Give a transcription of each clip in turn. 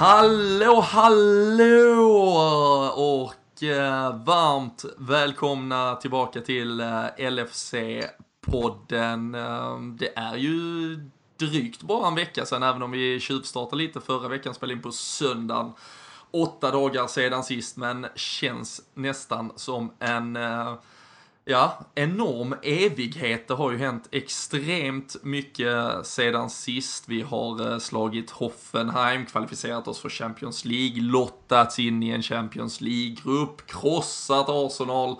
Hallå, hallå och eh, varmt välkomna tillbaka till eh, LFC-podden. Eh, det är ju drygt bara en vecka sedan, även om vi tjuvstartade lite förra veckan, spelade in på söndagen. Åtta dagar sedan sist, men känns nästan som en eh, Ja, enorm evighet. Det har ju hänt extremt mycket sedan sist. Vi har eh, slagit Hoffenheim, kvalificerat oss för Champions League, lottats in i en Champions League-grupp, krossat Arsenal.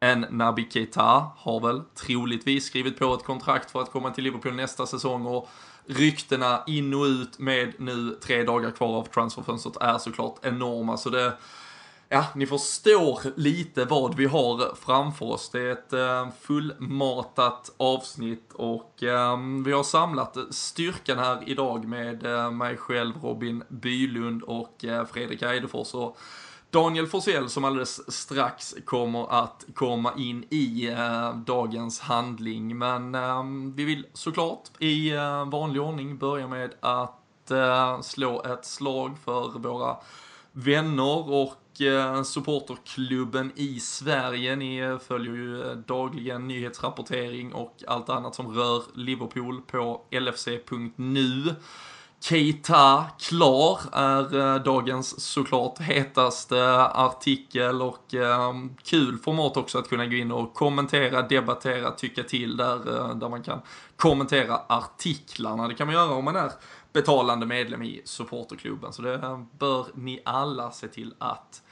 En Nabi Keita har väl troligtvis skrivit på ett kontrakt för att komma till Liverpool nästa säsong och ryktena in och ut med nu tre dagar kvar av transferfönstret är såklart enorma. Så det Ja, ni förstår lite vad vi har framför oss. Det är ett eh, fullmatat avsnitt och eh, vi har samlat styrkan här idag med eh, mig själv, Robin Bylund och Fredrik Eidefors och Daniel Forsell som alldeles strax kommer att komma in i dagens handling. Men eh, vi vill såklart i vanlig ordning börja med att slå ett slag för våra vänner och Eh, supporterklubben i Sverige. Ni eh, följer ju eh, dagligen nyhetsrapportering och allt annat som rör Liverpool på lfc.nu. Keita klar är dagens såklart hetaste artikel och kul format också att kunna gå in och kommentera, debattera, tycka till där, där man kan kommentera artiklarna. Det kan man göra om man är betalande medlem i supporterklubben. Så det bör ni alla se till att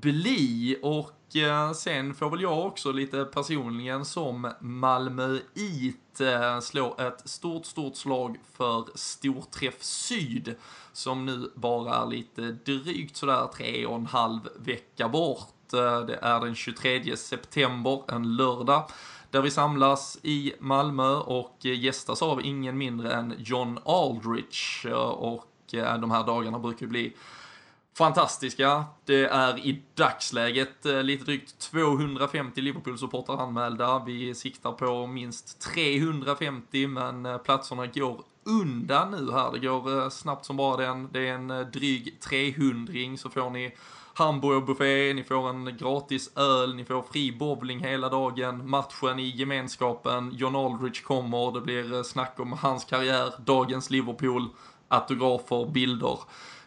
bli. Och eh, sen får väl jag också lite personligen som Malmöit eh, slå ett stort, stort slag för Storträff Syd. Som nu bara är lite drygt sådär tre och en halv vecka bort. Eh, det är den 23 september, en lördag där vi samlas i Malmö och gästas av ingen mindre än John Aldrich. Eh, och eh, de här dagarna brukar bli fantastiska. Det är i dagsläget eh, lite drygt 250 Liverpool-supportrar anmälda. Vi siktar på minst 350 men eh, platserna går undan nu här. Det går eh, snabbt som bara den. Det är en dryg 300 så får ni hamburgerbuffé, ni får en gratis öl, ni får fri bowling hela dagen, matchen i gemenskapen, John Aldrich kommer, det blir snack om hans karriär, dagens Liverpool, autografer, bilder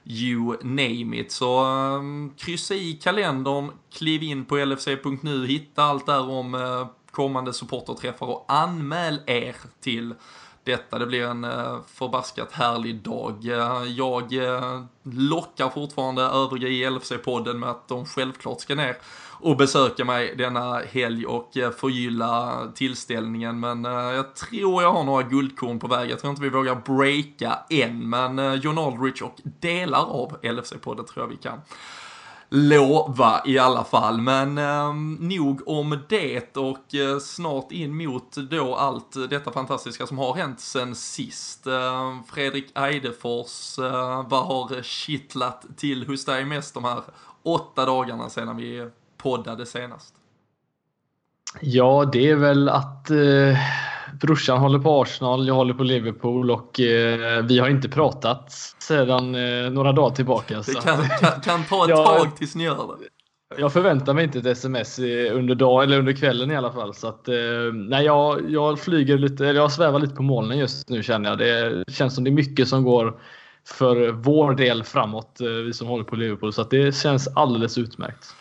you name it. Så um, kryssa i kalendern, kliv in på lfc.nu, hitta allt där om uh, kommande supporterträffar och anmäl er till detta. Det blir en uh, förbaskat härlig dag. Uh, jag uh, lockar fortfarande övriga i LFC-podden med att de självklart ska ner och besöka mig denna helg och eh, förgylla tillställningen. Men eh, jag tror jag har några guldkorn på väg. Jag tror inte vi vågar breaka än, men eh, John Aldrich och delar av LFC-podden tror jag vi kan lova i alla fall. Men eh, nog om det och eh, snart in mot då allt detta fantastiska som har hänt sen sist. Eh, Fredrik Eidefors, eh, vad har kittlat till hos dig mest de här åtta dagarna sedan vi poddade senast? Ja, det är väl att eh, brorsan håller på Arsenal, jag håller på Liverpool och eh, vi har inte pratat sedan eh, några dagar tillbaka. Det kan, kan, kan ta ett jag, tag tills ni gör det. Jag förväntar mig inte ett sms under dagen eller under kvällen i alla fall. Så att, eh, nej, jag, jag flyger lite, eller jag svävar lite på molnen just nu känner jag. Det känns som det är mycket som går för vår del framåt, eh, vi som håller på Liverpool. Så det känns alldeles utmärkt.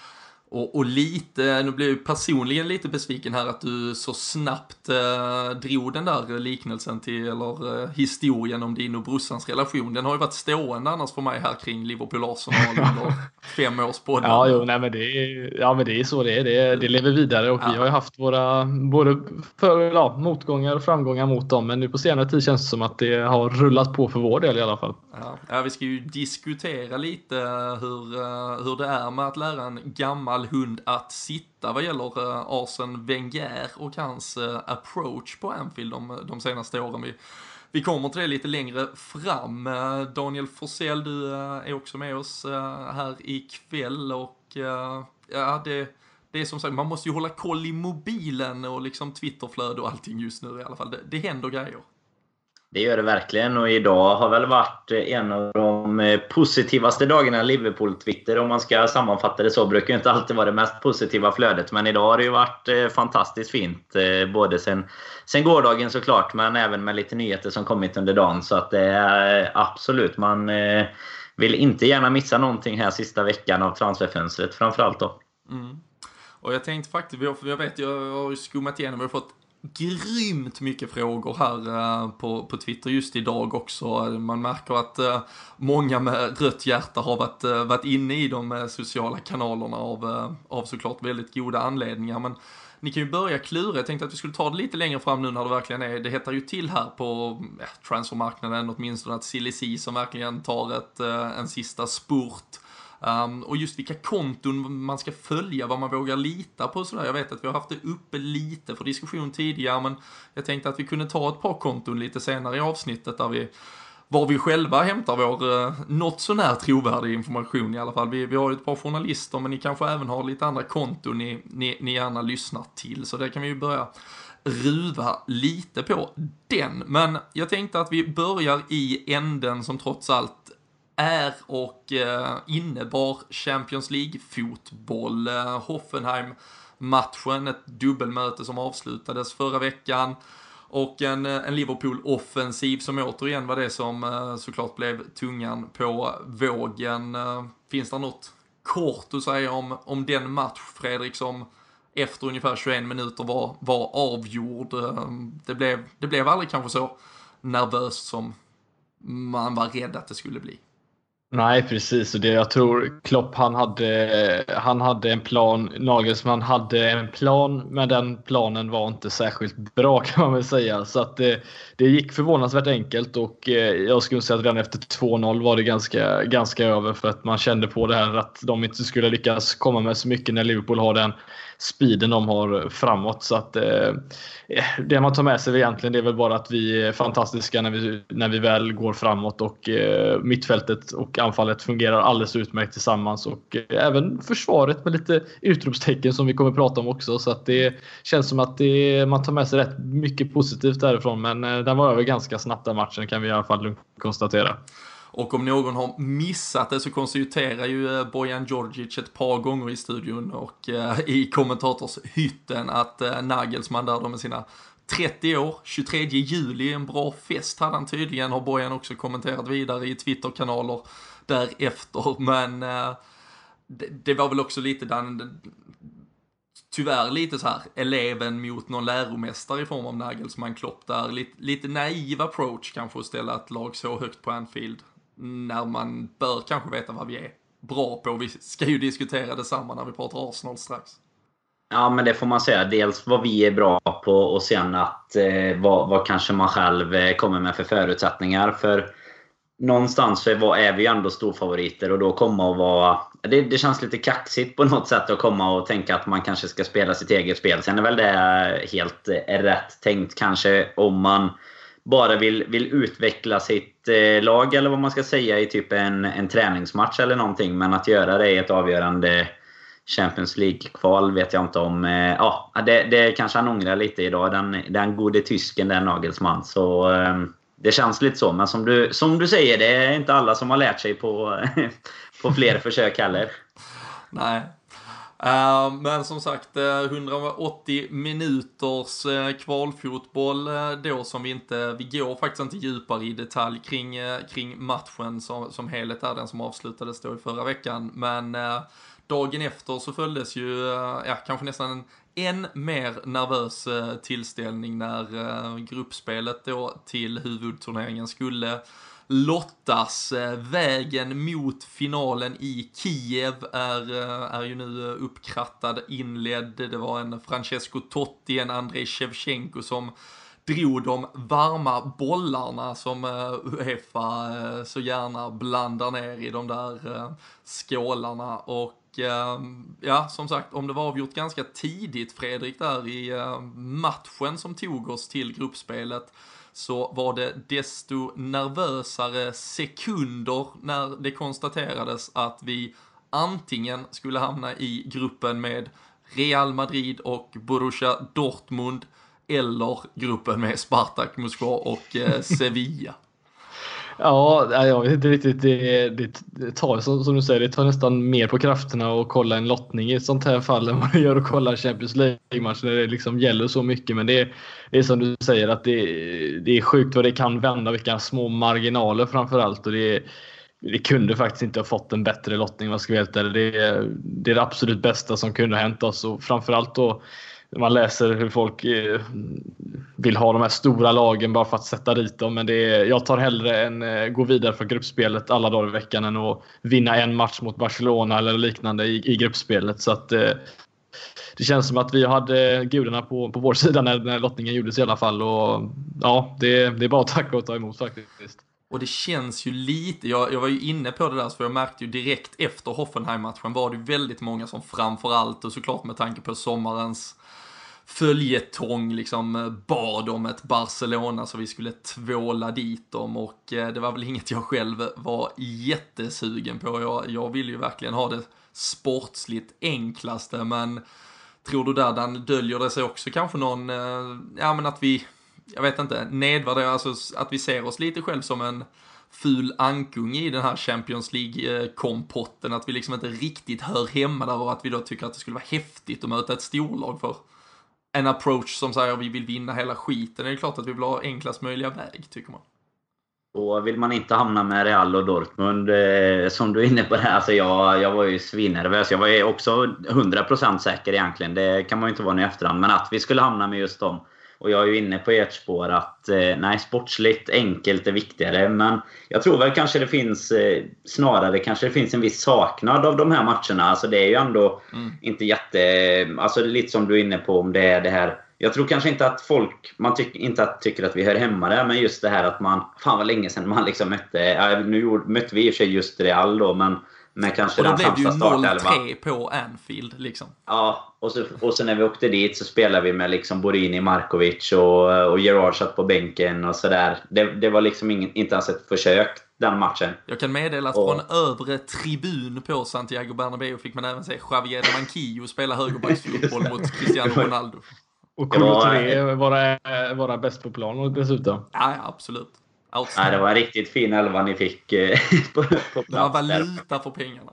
Och, och, lite, nu blir jag personligen lite besviken här att du så snabbt eh, drog den där liknelsen till, eller eh, historien om din och brorsans relation. Den har ju varit stående annars för mig här kring Liverpool-Arsenal under fem års podd. Ja, jo, nej, men det är, ja, men det är så det är. Det, det lever vidare och ja. vi har ju haft våra både för, ja, motgångar och framgångar mot dem. Men nu på senare tid känns det som att det har rullat på för vår del i alla fall. Ja, ja vi ska ju diskutera lite hur, eh, hur det är med att lära en gammal gammal hund att sitta vad gäller eh, Arsen Wenger och hans eh, approach på Anfield de, de senaste åren. Vi, vi kommer till det lite längre fram. Eh, Daniel Forsell, du är också med oss här ikväll och ja, det, det är som sagt, man måste ju hålla koll i mobilen och liksom Twitterflöde och allting just nu i alla fall. Det, det händer grejer. Det gör det verkligen och idag har väl varit en av de eh, positivaste dagarna Liverpool-Twitter. Om man ska sammanfatta det så. brukar inte alltid vara det mest positiva flödet. Men idag har det ju varit eh, fantastiskt fint. Eh, både sen, sen gårdagen såklart, men även med lite nyheter som kommit under dagen. Så att det är absolut, man vill inte gärna missa någonting här sista veckan av transferfönstret framförallt då. Mm. Och jag tänkte faktiskt, jag vet, jag har skummat igenom, vi har fått grymt mycket frågor här eh, på, på Twitter just idag också. Man märker att eh, många med rött hjärta har varit, eh, varit inne i de sociala kanalerna av, av såklart väldigt goda anledningar. Men ni kan ju börja klura. Jag tänkte att vi skulle ta det lite längre fram nu när det verkligen är, det hettar ju till här på ja, transfermarknaden åtminstone att Silly som verkligen tar ett, en sista spurt Um, och just vilka konton man ska följa, vad man vågar lita på och sådär. Jag vet att vi har haft det uppe lite för diskussion tidigare, men jag tänkte att vi kunde ta ett par konton lite senare i avsnittet där vi var vi själva hämtar vår eh, något sånär trovärdig information i alla fall. Vi, vi har ju ett par journalister, men ni kanske även har lite andra konton ni, ni, ni gärna lyssnar till, så det kan vi ju börja ruva lite på den. Men jag tänkte att vi börjar i änden som trots allt är och eh, innebar Champions League-fotboll. Eh, Hoffenheim-matchen, ett dubbelmöte som avslutades förra veckan. Och en, eh, en Liverpool-offensiv som återigen var det som såklart blev tungan på vågen. Finns det något kort att säga om, om den match, Fredrik, som efter ungefär 21 minuter var, var avgjord? Det blev, det blev aldrig kanske så nervöst som man var rädd att det skulle bli. Nej, precis. Och det, jag tror Klopp han hade, han hade en plan. Nagelsmann hade en plan, men den planen var inte särskilt bra kan man väl säga. Så att det, det gick förvånansvärt enkelt och eh, jag skulle säga att redan efter 2-0 var det ganska, ganska över för att man kände på det här att de inte skulle lyckas komma med så mycket när Liverpool har den speeden de har framåt. Så att, eh, eh, det man tar med sig egentligen det är väl bara att vi är fantastiska när vi, när vi väl går framåt och eh, mittfältet och anfallet fungerar alldeles utmärkt tillsammans och eh, även försvaret med lite utropstecken som vi kommer prata om också. Så att det känns som att det, man tar med sig rätt mycket positivt därifrån men eh, den var över ganska snabbt den matchen kan vi i alla fall konstatera. Och om någon har missat det så konstaterar ju eh, Bojan Djordjic ett par gånger i studion och eh, i kommentatorshytten att Nagelsman Nagelsmann där då med sina 30 år, 23 juli, en bra fest hade han tydligen, har Bojan också kommenterat vidare i Twitterkanaler därefter, men det, det, var väl också lite den, tyvärr lite så här eleven mot någon läromästare i form av Nagelsmann Klopp där, lite, lite naiv approach kanske att ställa ett lag så högt på Anfield när man bör kanske veta vad vi är bra på. Vi ska ju diskutera detsamma när vi pratar Arsenal strax. Ja, men det får man säga. Dels vad vi är bra på och sen att eh, vad, vad kanske man själv eh, kommer med för förutsättningar. För någonstans så är, är vi ju ändå storfavoriter och då komma och vara... Det, det, känns lite kaxigt på något sätt att komma och tänka att man kanske ska spela sitt eget spel. Sen är väl det helt eh, rätt tänkt kanske om man bara vill, vill utveckla sitt eh, lag, eller vad man ska säga, i typ en, en träningsmatch eller någonting. Men att göra det i ett avgörande Champions League-kval vet jag inte om. Eh, ja, det, det kanske han ångrar lite idag. Den, den gode tysken, den Nagelsmann. Så ehm, det känns lite så. Men som du, som du säger, det är inte alla som har lärt sig på, på fler försök heller. Nej, Eh, men som sagt, eh, 180 minuters eh, kvalfotboll då som vi inte, vi går faktiskt inte djupare i detalj kring, kring matchen som, som helhet är den som avslutades då i förra veckan. Men dagen efter så följdes ju, ja kanske nästan en än mer nervös tillställning när gruppspelet då till huvudturneringen skulle lottas. Eh, vägen mot finalen i Kiev är, eh, är ju nu eh, uppkrattad, inledd. Det var en Francesco Totti, en Andrei Shevchenko som drog de varma bollarna som Uefa så gärna blandar ner i de där skålarna och ehm, ja, som sagt, om det var avgjort ganska tidigt Fredrik där i matchen som tog oss till gruppspelet så var det desto nervösare sekunder när det konstaterades att vi antingen skulle hamna i gruppen med Real Madrid och Borussia Dortmund eller gruppen med Spartak, Moskva och eh, Sevilla? Ja, jag vet inte riktigt. Det, det, det tar som, som, du säger, det tar nästan mer på krafterna att kolla en lottning i ett sånt här fall än vad det gör att kolla Champions League-match när det liksom gäller så mycket. Men det, det är som du säger att det, det är sjukt vad det kan vända, vilka små marginaler framför allt. Och det, det kunde faktiskt inte ha fått en bättre lottning om jag ska vara helt ärlig. Det, det är det absolut bästa som kunde ha hänt oss och framförallt då man läser hur folk eh, vill ha de här stora lagen bara för att sätta dit dem. Men det är, jag tar hellre en eh, gå vidare från gruppspelet alla dagar i veckan än att vinna en match mot Barcelona eller liknande i, i gruppspelet. Så att, eh, det känns som att vi hade gudarna på, på vår sida när, när lottningen gjordes i alla fall. Och, ja, det, det är bara att tacka och ta emot faktiskt. Och det känns ju lite, jag, jag var ju inne på det där för jag märkte ju direkt efter Hoffenheim-matchen var det väldigt många som framförallt och såklart med tanke på sommarens följetong liksom bad om ett Barcelona så vi skulle tvåla dit dem och eh, det var väl inget jag själv var jättesugen på. Jag, jag vill ju verkligen ha det sportsligt enklaste men tror du där den döljer det sig också kanske någon, eh, ja men att vi, jag vet inte, nedvärderar, alltså att vi ser oss lite själv som en ful ankung i den här Champions League-kompotten, att vi liksom inte riktigt hör hemma där och att vi då tycker att det skulle vara häftigt att möta ett storlag för en approach som säger att vi vill vinna hela skiten. Det är klart att vi vill ha enklast möjliga väg, tycker man. Och vill man inte hamna med Real och Dortmund, eh, som du är inne på där. alltså jag, jag var ju svinnervös. Jag var ju också 100% säker egentligen. Det kan man ju inte vara nu i efterhand. Men att vi skulle hamna med just dem och jag är ju inne på ert spår att eh, nej, sportsligt enkelt är viktigare. Men jag tror väl kanske det finns, eh, snarare kanske det finns en viss saknad av de här matcherna. Alltså det är ju ändå mm. inte jätte... Alltså lite som du är inne på om det är det här... Jag tror kanske inte att folk, man tyck, inte att, tycker att vi hör hemma där, men just det här att man... Fan vad länge sedan man liksom mötte... Nu mötte vi i och för sig just Real då, men med kanske den sämsta startelvan. Och då blev det ju 0-3 på Anfield liksom. Ja, och så, och så när vi åkte dit så spelade vi med liksom Borini, Markovic och, och Gerard satt på bänken och sådär. Det, det var liksom ingen, inte ens ett försök den matchen. Jag kan meddela att och... från övre tribun på Santiago Bernabéu fick man även se Javier Manquillo spela högerbacksfotboll mot Cristiano Ronaldo. Och Kolo Touré vara, vara bäst på plan dessutom. Ja, absolut. Nej, det var en riktigt fin elva ni fick eh, på, på plats. Det var valuta för pengarna.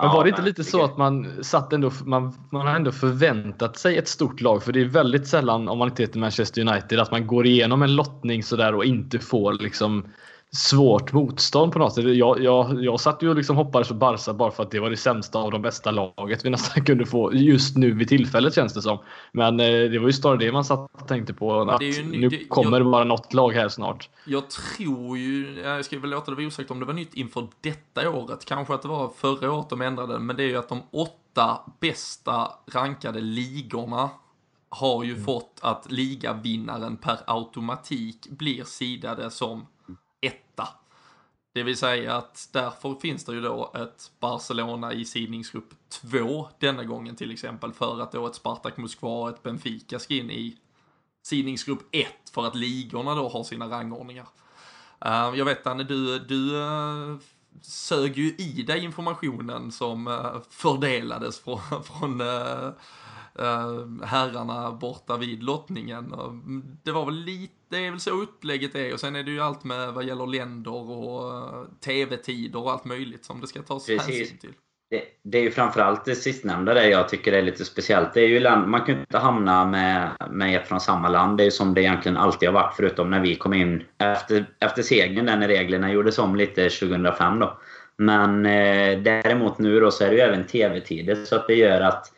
Men var det inte lite så att man satt ändå, man, man har ändå förväntat sig ett stort lag? För det är väldigt sällan, om man inte heter Manchester United, att man går igenom en lottning sådär och inte får liksom svårt motstånd på något sätt. Jag, jag, jag satt ju och liksom hoppades på Barca bara för att det var det sämsta av de bästa laget vi nästan kunde få just nu vid tillfället känns det som. Men eh, det var ju snarare det man satt och tänkte på. Att ju, nu det, kommer jag, bara något lag här snart. Jag tror ju, jag ska väl låta det vara osagt om det var nytt inför detta året. Kanske att det var förra året de ändrade, men det är ju att de åtta bästa rankade ligorna har ju mm. fått att ligavinnaren per automatik blir sidade som etta. Det vill säga att därför finns det ju då ett Barcelona i sidningsgrupp 2 denna gången till exempel för att då ett Spartak Moskva och ett Benfica ska in i sidningsgrupp 1 för att ligorna då har sina rangordningar. Eh, jag vet Anne, du, du eh, sög ju i dig informationen som eh, fördelades från, från uh, herrarna borta vid lottningen. Det var väl lite, det är väl så upplägget är och sen är det ju allt med vad gäller länder och uh, tv-tider och allt möjligt som det ska tas Precis. hänsyn till. Det, det, är ju framförallt det sistnämnda där jag tycker är lite speciellt. Det är ju land, man kan ju inte hamna med, med ett från samma land. Det är ju som det egentligen alltid har varit förutom när vi kom in efter, efter segern där när reglerna gjordes om lite 2005 då. Men eh, däremot nu då så är det ju även tv-tider så att det gör att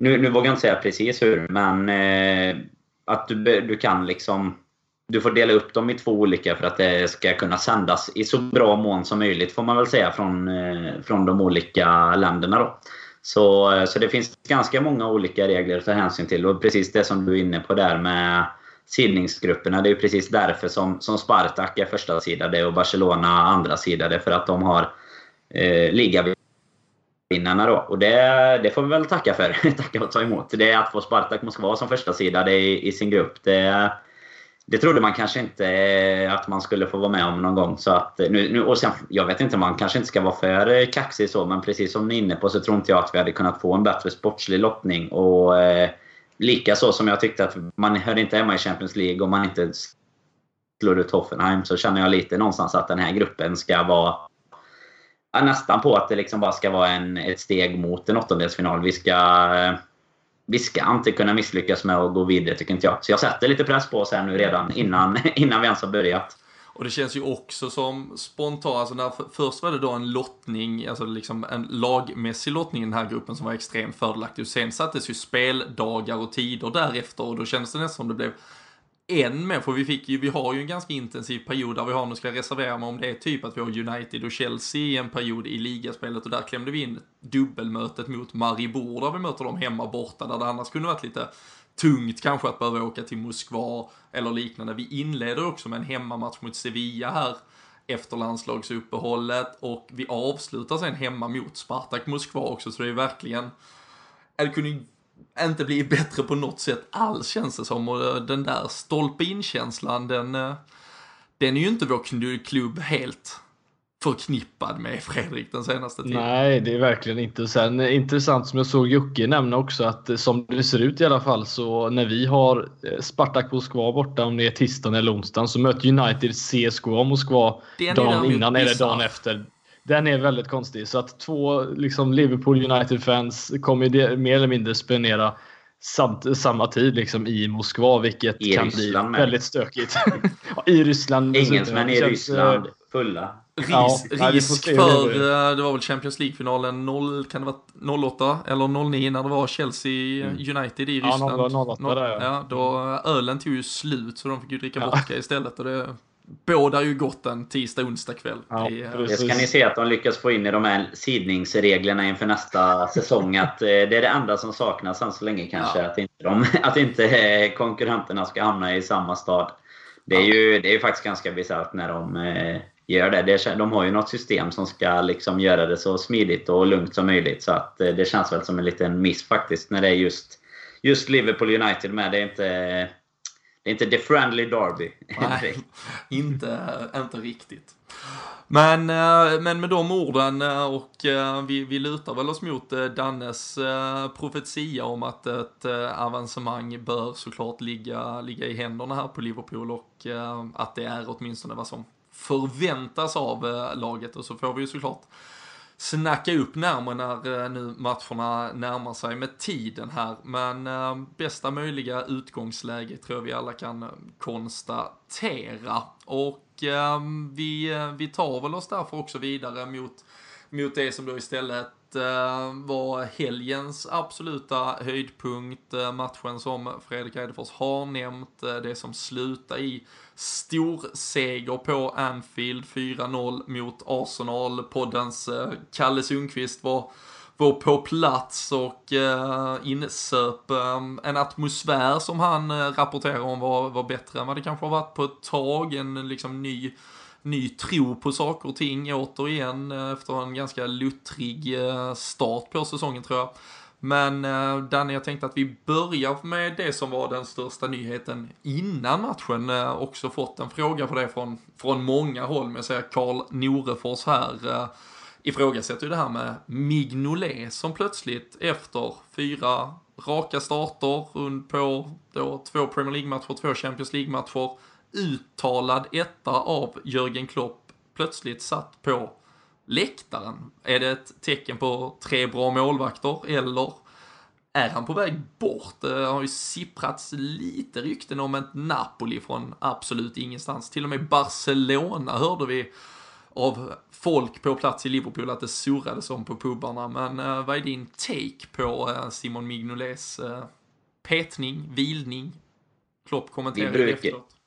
nu, nu vågar jag inte säga precis hur, men eh, att du, du kan liksom... Du får dela upp dem i två olika för att det ska kunna sändas i så bra mån som möjligt, får man väl säga, från, eh, från de olika länderna. Då. Så, så det finns ganska många olika regler att ta hänsyn till. Och precis det som du är inne på där med sidningsgrupperna. Det är precis därför som, som Spartak är första sidade och Barcelona andra sidade. För att de har eh, liga vinnarna då. Och det, det får vi väl tacka för. tacka och ta emot. Det är att få Spartak Moskva som första sida i, i sin grupp. Det, det trodde man kanske inte eh, att man skulle få vara med om någon gång. Så att, eh, nu, nu, och sen, jag vet inte, man kanske inte ska vara för eh, kaxig så, men precis som ni är inne på så tror inte jag att vi hade kunnat få en bättre sportslig lottning. Och, lika så som jag tyckte att man hör inte hemma i Champions League om man inte slår ut Hoffenheim så känner jag lite någonstans att den här gruppen ska vara ja, nästan på att det liksom bara ska vara en, ett steg mot en åttondelsfinal. Vi ska, vi ska inte kunna misslyckas med att gå vidare tycker inte jag. Så jag sätter lite press på oss här nu redan innan, innan vi ens har börjat. Och det känns ju också som spontant, alltså när, först var det då en lottning, alltså liksom en lagmässig lottning i den här gruppen som var extremt fördelaktig. Och sen sattes ju speldagar och tider därefter och då kändes det nästan som det blev en människa, för vi fick ju, vi har ju en ganska intensiv period där vi har, nu ska jag reservera mig om det är typ att vi har United och Chelsea i en period i ligaspelet och där klämde vi in dubbelmötet mot Maribor där vi möter dem hemma borta där det annars kunde varit lite tungt kanske att behöva åka till Moskva eller liknande. Vi inleder också med en hemmamatch mot Sevilla här efter landslagsuppehållet och vi avslutar sen hemma mot Spartak Moskva också så det är verkligen, det kunde inte bli bättre på något sätt alls känns det som och den där stolpe in-känslan den, eh, den är ju inte vår klubb helt förknippad med Fredrik den senaste tiden. Nej, det är verkligen inte. Sen intressant som jag såg Jocke nämna också att som det ser ut i alla fall så när vi har eh, Spartak Moskva borta om det är tisdagen eller onsdagen så möter United CSKA Moskva dagen innan eller dagen efter. Den är väldigt konstig. Så att två liksom, Liverpool United-fans kommer mer eller mindre spendera samt, samma tid liksom, i Moskva, vilket I kan Ryssland bli med. väldigt stökigt. I Ryssland. Engelsmän i Ryssland, fulla. Ris, ja, risk för, det. Eh, det var väl Champions League-finalen 0, kan det vara 08 eller 09 när det var Chelsea mm. United i Ryssland. Ja, 08, 08 där, ja. ja. Då ölen tog ju slut så de fick ju dricka ja. vodka istället. Och det bådar ju gott en tisdag, onsdag kväll. Ja, det ska ni se att de lyckas få in i de här sidningsreglerna inför nästa säsong. Att eh, det är det enda som saknas än så länge kanske. Ja. Att, inte de, att inte eh, konkurrenterna ska hamna i samma stad. Det är ju, det är ju faktiskt ganska bisarrt när de eh, gör det. De har ju något system som ska liksom göra det så smidigt och lugnt som möjligt. Så att det känns väl som en liten miss faktiskt när det är just, just Liverpool United med. Det är inte det är inte the friendly derby. Nej, inte, inte riktigt. Men, eh, men med de orden eh, och eh, vi, vi lutar väl oss mot Dannes profetia om att ett avancemang bör såklart ligga, ligga i händerna här på Liverpool och att det är åtminstone vad som förväntas av laget och så får vi ju såklart snacka upp närmare när eh, nu matcherna närmar sig med tiden här. Men eh, bästa möjliga utgångsläge tror jag vi alla kan eh, konstatera. Och eh, vi, eh, vi tar väl oss därför också vidare mot, mot det som då istället Eh, var helgens absoluta höjdpunkt. Eh, matchen som Fredrik Eidefors har nämnt, eh, det som slutar i stor seger på Anfield, 4-0 mot Arsenal. Poddens eh, Kalle Sundqvist var, var på plats och eh, insöp eh, en atmosfär som han eh, rapporterar om var, var bättre än vad det kanske har varit på ett tag. En liksom ny ny tro på saker och ting återigen eh, efter en ganska luttrig eh, start på säsongen tror jag. Men eh, Danny, jag tänkte att vi börjar med det som var den största nyheten innan matchen. Eh, också fått en fråga på det från, från många håll, men jag säger Karl Norefors här eh, ifrågasätter ju det här med Mignolet som plötsligt efter fyra raka starter på då två Premier League-matcher, två Champions League-matcher, uttalad etta av Jörgen Klopp, plötsligt satt på läktaren? Är det ett tecken på tre bra målvakter eller är han på väg bort? Det har ju sipprats lite rykten om ett Napoli från absolut ingenstans. Till och med Barcelona hörde vi av folk på plats i Liverpool att det surrades om på pubarna. Men uh, vad är din take på uh, Simon Mignolets uh, petning, vilning? Klopp kommenterade efteråt.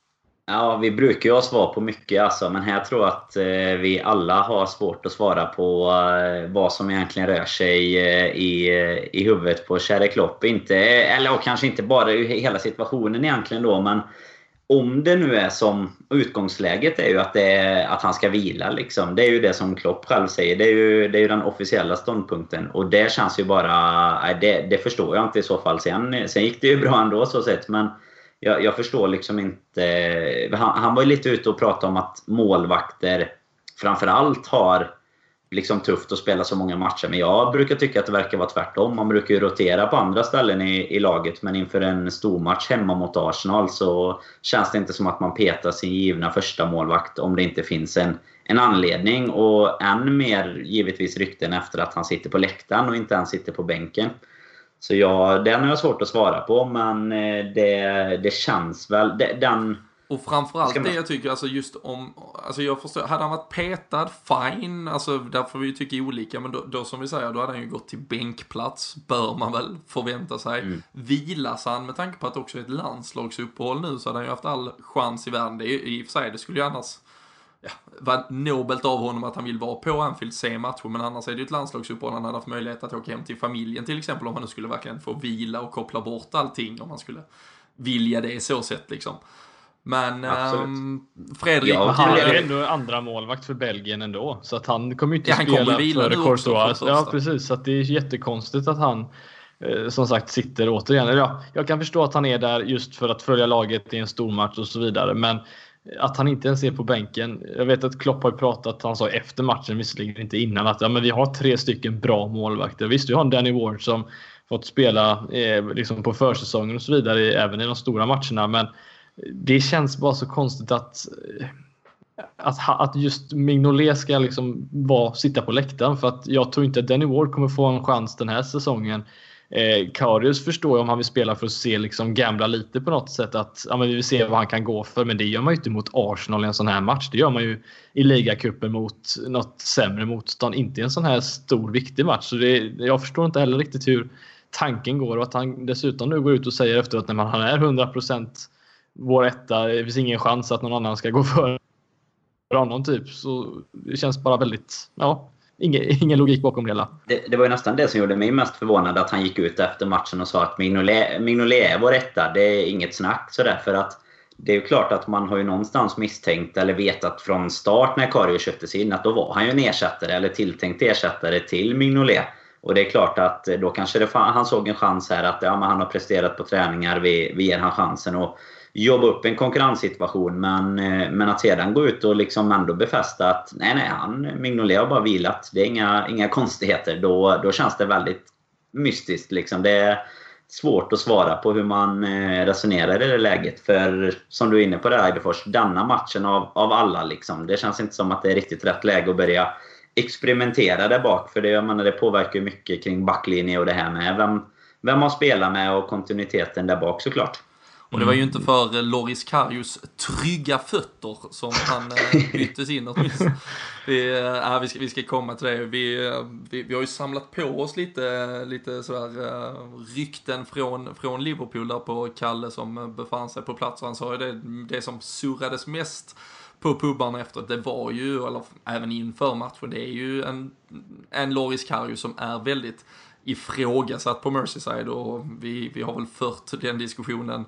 Ja, vi brukar ju ha svar på mycket alltså, men här tror jag att eh, vi alla har svårt att svara på eh, vad som egentligen rör sig eh, i, eh, i huvudet på Kärre Klopp. Inte, eller kanske inte bara hela situationen egentligen då, men om det nu är som utgångsläget är ju att, det är, att han ska vila. Liksom. Det är ju det som Klopp själv säger. Det är ju, det är ju den officiella ståndpunkten. Och det känns ju bara... Det, det förstår jag inte i så fall. Sen, sen gick det ju bra ändå så sett. Men jag, jag förstår liksom inte... Eh, han, han var ju lite ute och pratade om att målvakter framförallt har liksom tufft att spela så många matcher. Men jag brukar tycka att det verkar vara tvärtom. Man brukar ju rotera på andra ställen i, i laget. Men inför en stormatch hemma mot Arsenal så känns det inte som att man petar sin givna första målvakt om det inte finns en, en anledning. Och än mer givetvis rykten efter att han sitter på läktaren och inte ens sitter på bänken. Så ja, den har jag svårt att svara på, men eh, det, det känns väl... Den, och framförallt man... det jag tycker, alltså just om, alltså jag förstår, hade han varit petad, fine, alltså där får vi ju tycka olika, men då, då som vi säger, då hade han ju gått till bänkplats, bör man väl förvänta sig. Mm. Vilas han med tanke på att också är ett landslagsuppehåll nu så hade han ju haft all chans i världen. Det är, I och för sig, det skulle ju annars ja, var nobelt av honom att han vill vara på Anfield, se matcher, men annars är det ju ett landslagsuppehåll. Han hade haft möjlighet att åka hem till familjen till exempel om han nu skulle verkligen få vila och koppla bort allting om han skulle vilja det så sätt liksom. Men um, Fredrik... Ja, han är ändå andra målvakt för Belgien ändå. Så att han kommer ju inte ja, spela för Courtois. Ja, precis. Så att det är jättekonstigt att han eh, som sagt sitter återigen. Ja, jag kan förstå att han är där just för att följa laget i en stor match och så vidare. Men att han inte ens är på bänken. Jag vet att Klopp har pratat, han sa efter matchen, visserligen inte innan, att ja, men vi har tre stycken bra målvakter. Visst, vi har en Danny Ward som fått spela eh, liksom på försäsongen och så vidare, även i de stora matcherna. Men det känns bara så konstigt att, eh, att, att just Mignolet ska liksom vara, sitta på läktaren. För att jag tror inte att Danny Ward kommer få en chans den här säsongen. Eh, Karius förstår jag om han vill spela för att se, liksom, gambla lite på något sätt. Att ja, men vi vill se vad han kan gå för. Men det gör man ju inte mot Arsenal i en sån här match. Det gör man ju i ligacupen mot något sämre motstånd. Inte i en sån här stor viktig match. Så det, jag förstår inte heller riktigt hur tanken går. Och att han dessutom nu går ut och säger efteråt när han är 100% vår etta. Det finns ingen chans att någon annan ska gå före honom typ. Så det känns bara väldigt, ja, ingen, ingen logik bakom det hela. Det, det var ju nästan det som gjorde mig mest förvånad att han gick ut efter matchen och sa att Mignolet, Mignolet är vår etta. Det är inget snack sådär för att det är ju klart att man har ju någonstans misstänkt eller vetat från start när Kario köptes in att då var han ju en ersättare eller tilltänkt ersättare till Mignolet. Och det är klart att då kanske det, han såg en chans här att ja, han har presterat på träningar, vi, vi ger han chansen. Och jobba upp en konkurrenssituation. Men, eh, men att sedan gå ut och liksom ändå befästa att nej, nej, han, Mignolet har bara vilat. Det är inga, inga konstigheter. Då, då känns det väldigt mystiskt. Liksom. Det är svårt att svara på hur man eh, resonerar i det läget. För som du är inne på där Eidefors, denna matchen av, av alla. Liksom, det känns inte som att det är riktigt rätt läge att börja experimentera där bak. För det, jag menar, det påverkar ju mycket kring backlinje och det här med vem, vem man spelar med och kontinuiteten där bak såklart. Och det var ju inte för Loris Karius trygga fötter som han eh, byttes in åtminstone. Vi, äh, vi, ska, vi ska komma till det. Vi, vi, vi har ju samlat på oss lite, lite sådär rykten från, från Liverpool där på Kalle som befann sig på plats. Han sa ju det, det som surrades mest på pubbarna efteråt, det var ju, eller även inför matchen, det är ju en, en Loris Karius som är väldigt ifrågasatt på Merseyside och vi, vi har väl fört den diskussionen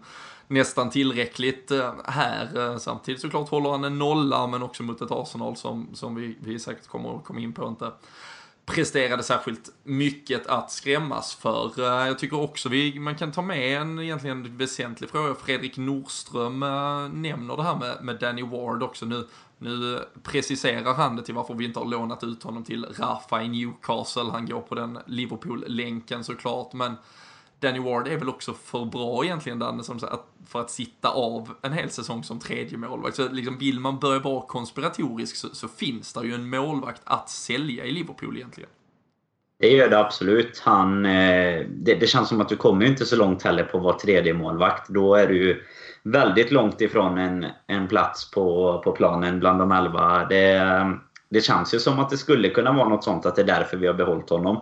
nästan tillräckligt eh, här. Eh, samtidigt såklart håller han en nolla, men också mot ett Arsenal som, som vi, vi säkert kommer att komma in på inte presterade särskilt mycket att skrämmas för. Eh, jag tycker också vi, man kan ta med en egentligen väsentlig fråga. Fredrik Nordström nämner det här med, med Danny Ward också nu. Nu preciserar han det till varför vi inte har lånat ut honom till Rafa i Newcastle. Han går på den Liverpool-länken såklart, men Danny Ward är väl också för bra egentligen Danne, som, att, för att sitta av en hel säsong som tredje målvakt. Så liksom, vill man börja vara konspiratorisk så, så finns det ju en målvakt att sälja i Liverpool egentligen. Det gör det absolut. Han, eh, det, det, känns som att du kommer inte så långt heller på att vara tredje målvakt. Då är du väldigt långt ifrån en, en plats på, på planen bland de elva. Det, det känns ju som att det skulle kunna vara något sånt, att det är därför vi har behållit honom.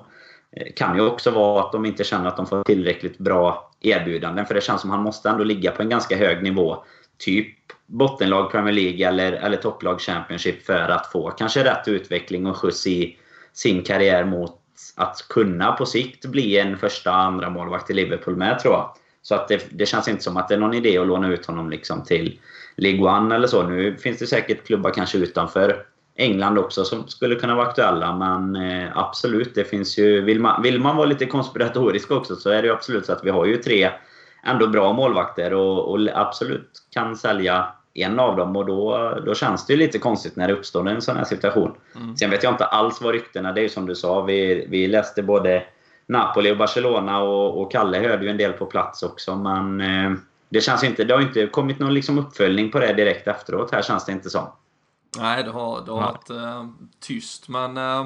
Eh, kan ju också vara att de inte känner att de får tillräckligt bra erbjudanden. För det känns som att han måste ändå ligga på en ganska hög nivå. Typ bottenlag Premier League eller, eller topplag Championship för att få kanske rätt utveckling och skjuts i sin karriär mot att kunna på sikt bli en första andra målvakt i Liverpool med tror jag. Så att det, det, känns inte som att det är någon idé att låna ut honom liksom till League One eller så. Nu finns det säkert klubbar kanske utanför England också som skulle kunna vara aktuella. Men eh, absolut, det finns ju... Vill man, vill man vara lite konspiratorisk också så är det ju absolut så att vi har ju tre ändå bra målvakter och, och absolut kan sälja en av dem. Och då, då känns det ju lite konstigt när det uppstår en sån här situation. Mm. Sen vet jag inte alls vad ryktena... Det är ju som du sa, vi, vi läste både Napoli och Barcelona och, och Kalle hörde ju en del på plats också. Men eh, det känns inte... Det har inte kommit någon liksom uppföljning på det direkt efteråt här känns det inte som. Nej, det har, det har varit eh, tyst. Men eh,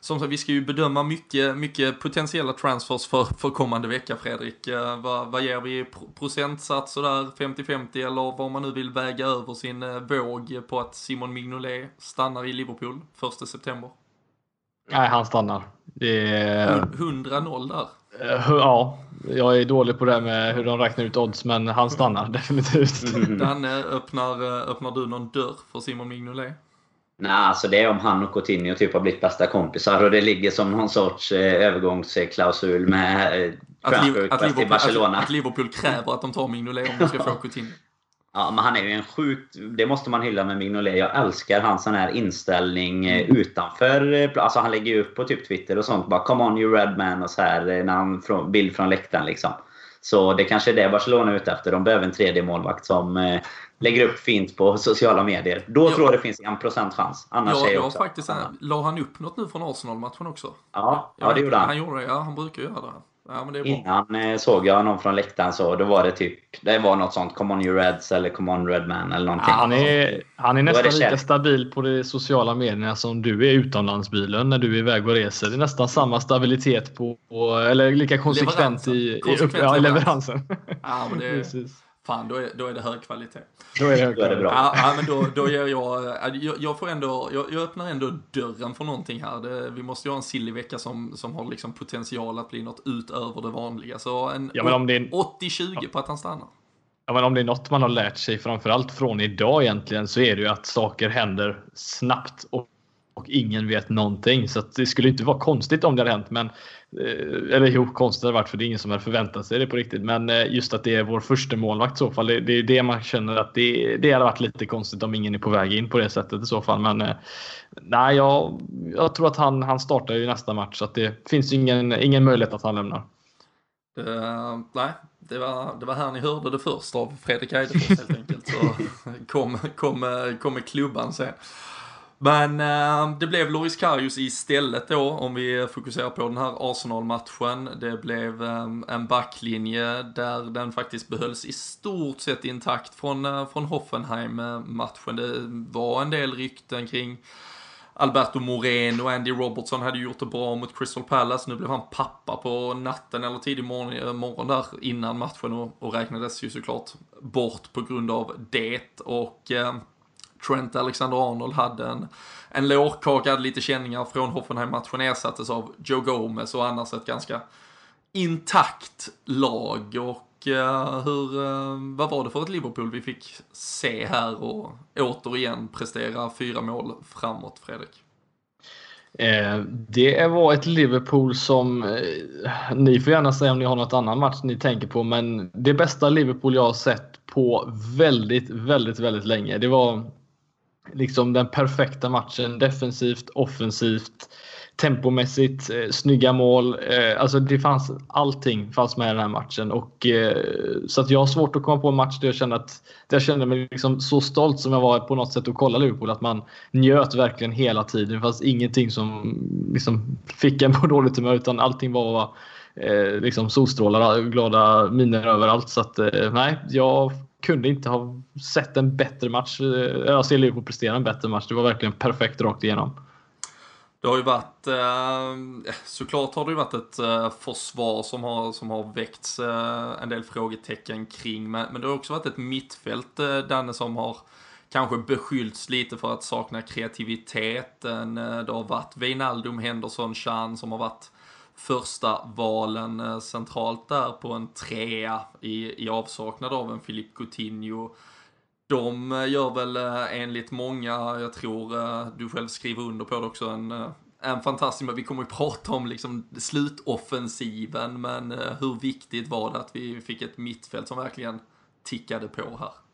som sagt, vi ska ju bedöma mycket, mycket potentiella transfers för, för kommande vecka, Fredrik. Eh, vad, vad ger vi procentsats sådär, 50-50 eller vad man nu vill väga över sin eh, våg på att Simon Mignolet stannar i Liverpool 1 september? Nej, han stannar. Det är... 100-0 där. Eh, ja, jag är dålig på det med hur de räknar ut odds, men han stannar definitivt. Mm. Danne, öppnar, öppnar du någon dörr för Simon Mignolet? Nej, alltså det är om han och Coutinho typ har blivit bästa kompisar och det ligger som någon sorts eh, övergångsklausul med eh, att, Liv, att, Liverpool, Barcelona. Att, att, Liverpool kräver att de tar Mignolet om de ska få Coutinho. Ja, men han är ju en sjukt... Det måste man hylla med Mignolet. Jag älskar hans sån här inställning eh, mm. utanför... Eh, alltså han lägger ju upp på typ Twitter och sånt. Bara 'Come on you red man' och så här. Eh, när han, bild från läktaren liksom. Så det kanske är det Barcelona är ute efter. De behöver en tredje målvakt som eh, lägger upp fint på sociala medier. Då ja. tror jag det finns en procent chans. Annars ja, är jag också... faktiskt, la han upp något nu från Arsenal-matchen också? Ja, ja, det gjorde han. Han gjorde ja. Han brukar göra det. Ja, men det är bra. Innan eh, såg jag någon från läktaren så då var det typ Det var något sånt Come on you Reds eller Come on Redman eller någonting. Ja, han är, han är nästan är lika stabil på de sociala medierna som du är utomlandsbilen när du är iväg och reser. Det är nästan samma stabilitet på, eller lika konsekvent i, i, upp, ja, i leveransen. Ja, men det, Fan, då är, då är det hög kvalitet. Då är det, hög kvalitet. Då är det bra. Ja, ja, men då, då ger jag, jag, jag får ändå, jag, jag, öppnar ändå dörren för någonting här. Det, vi måste ju ha en silly vecka som, som har liksom potential att bli något utöver det vanliga. Så en, ja, en... 80-20 ja. på att han stannar. Ja, men om det är något man har lärt sig framförallt från idag egentligen så är det ju att saker händer snabbt och och ingen vet någonting. Så det skulle inte vara konstigt om det hade hänt. Men, eh, eller jo, konstigt hade det varit för det är ingen som hade förväntat sig det på riktigt. Men eh, just att det är vår första målvakt i så fall. Det, det är det man känner att det, det hade varit lite konstigt om ingen är på väg in på det sättet i så fall. Men eh, nej, jag, jag tror att han, han startar ju nästa match. Så att det finns ingen, ingen möjlighet att han lämnar. Uh, nej, det var, det var här ni hörde det först av Fredrik Eidefors helt enkelt. Så kom, kom, kom med klubban sen. Men eh, det blev Loris Karius istället då, om vi fokuserar på den här Arsenal-matchen. Det blev eh, en backlinje där den faktiskt behölls i stort sett intakt från, eh, från Hoffenheim-matchen. Det var en del rykten kring Alberto Moreno och Andy Robertson hade gjort det bra mot Crystal Palace. Nu blev han pappa på natten eller tidig morgon, eh, morgon där innan matchen och, och räknades ju såklart bort på grund av det. Och eh, Trent Alexander-Arnold hade en, en lårkaka, hade lite känningar från Hoffenheim-matchen, ersattes av Joe Gomez och annars ett ganska intakt lag. Och uh, hur, uh, vad var det för ett Liverpool vi fick se här och återigen prestera fyra mål framåt, Fredrik? Eh, det var ett Liverpool som, eh, ni får gärna säga om ni har något annan match ni tänker på, men det bästa Liverpool jag har sett på väldigt, väldigt, väldigt länge. Det var liksom den perfekta matchen defensivt, offensivt, tempomässigt, eh, snygga mål. Eh, alltså det fanns allting fanns med i den här matchen och eh, så att jag har svårt att komma på en match där jag kände att där jag kände mig liksom så stolt som jag var på något sätt att kolla Liverpool att man njöt verkligen hela tiden. Det fanns ingenting som liksom fick en på dåligt humör utan allting var eh, liksom solstrålar, glada miner överallt. Så att eh, nej, jag kunde inte ha sett en bättre match. Jag ser Liverpool prestera en bättre match. Det var verkligen perfekt rakt igenom. Det har ju varit, eh, eh, såklart har det ju varit ett försvar som har, som har väckts en del frågetecken kring. Men det har också varit ett mittfält, Danne, som har kanske beskyllts lite för att sakna kreativiteten. Det har varit Wijnaldum, Henderson, Chan som har varit första valen eh, centralt där på en trea i, i avsaknad av en Filip Coutinho. De eh, gör väl eh, enligt många, jag tror du själv skriver under på det också, en, en fantastisk, vi kommer ju prata om liksom slutoffensiven, men hur viktigt var det att vi fick ett mittfält som verkligen tickade på här?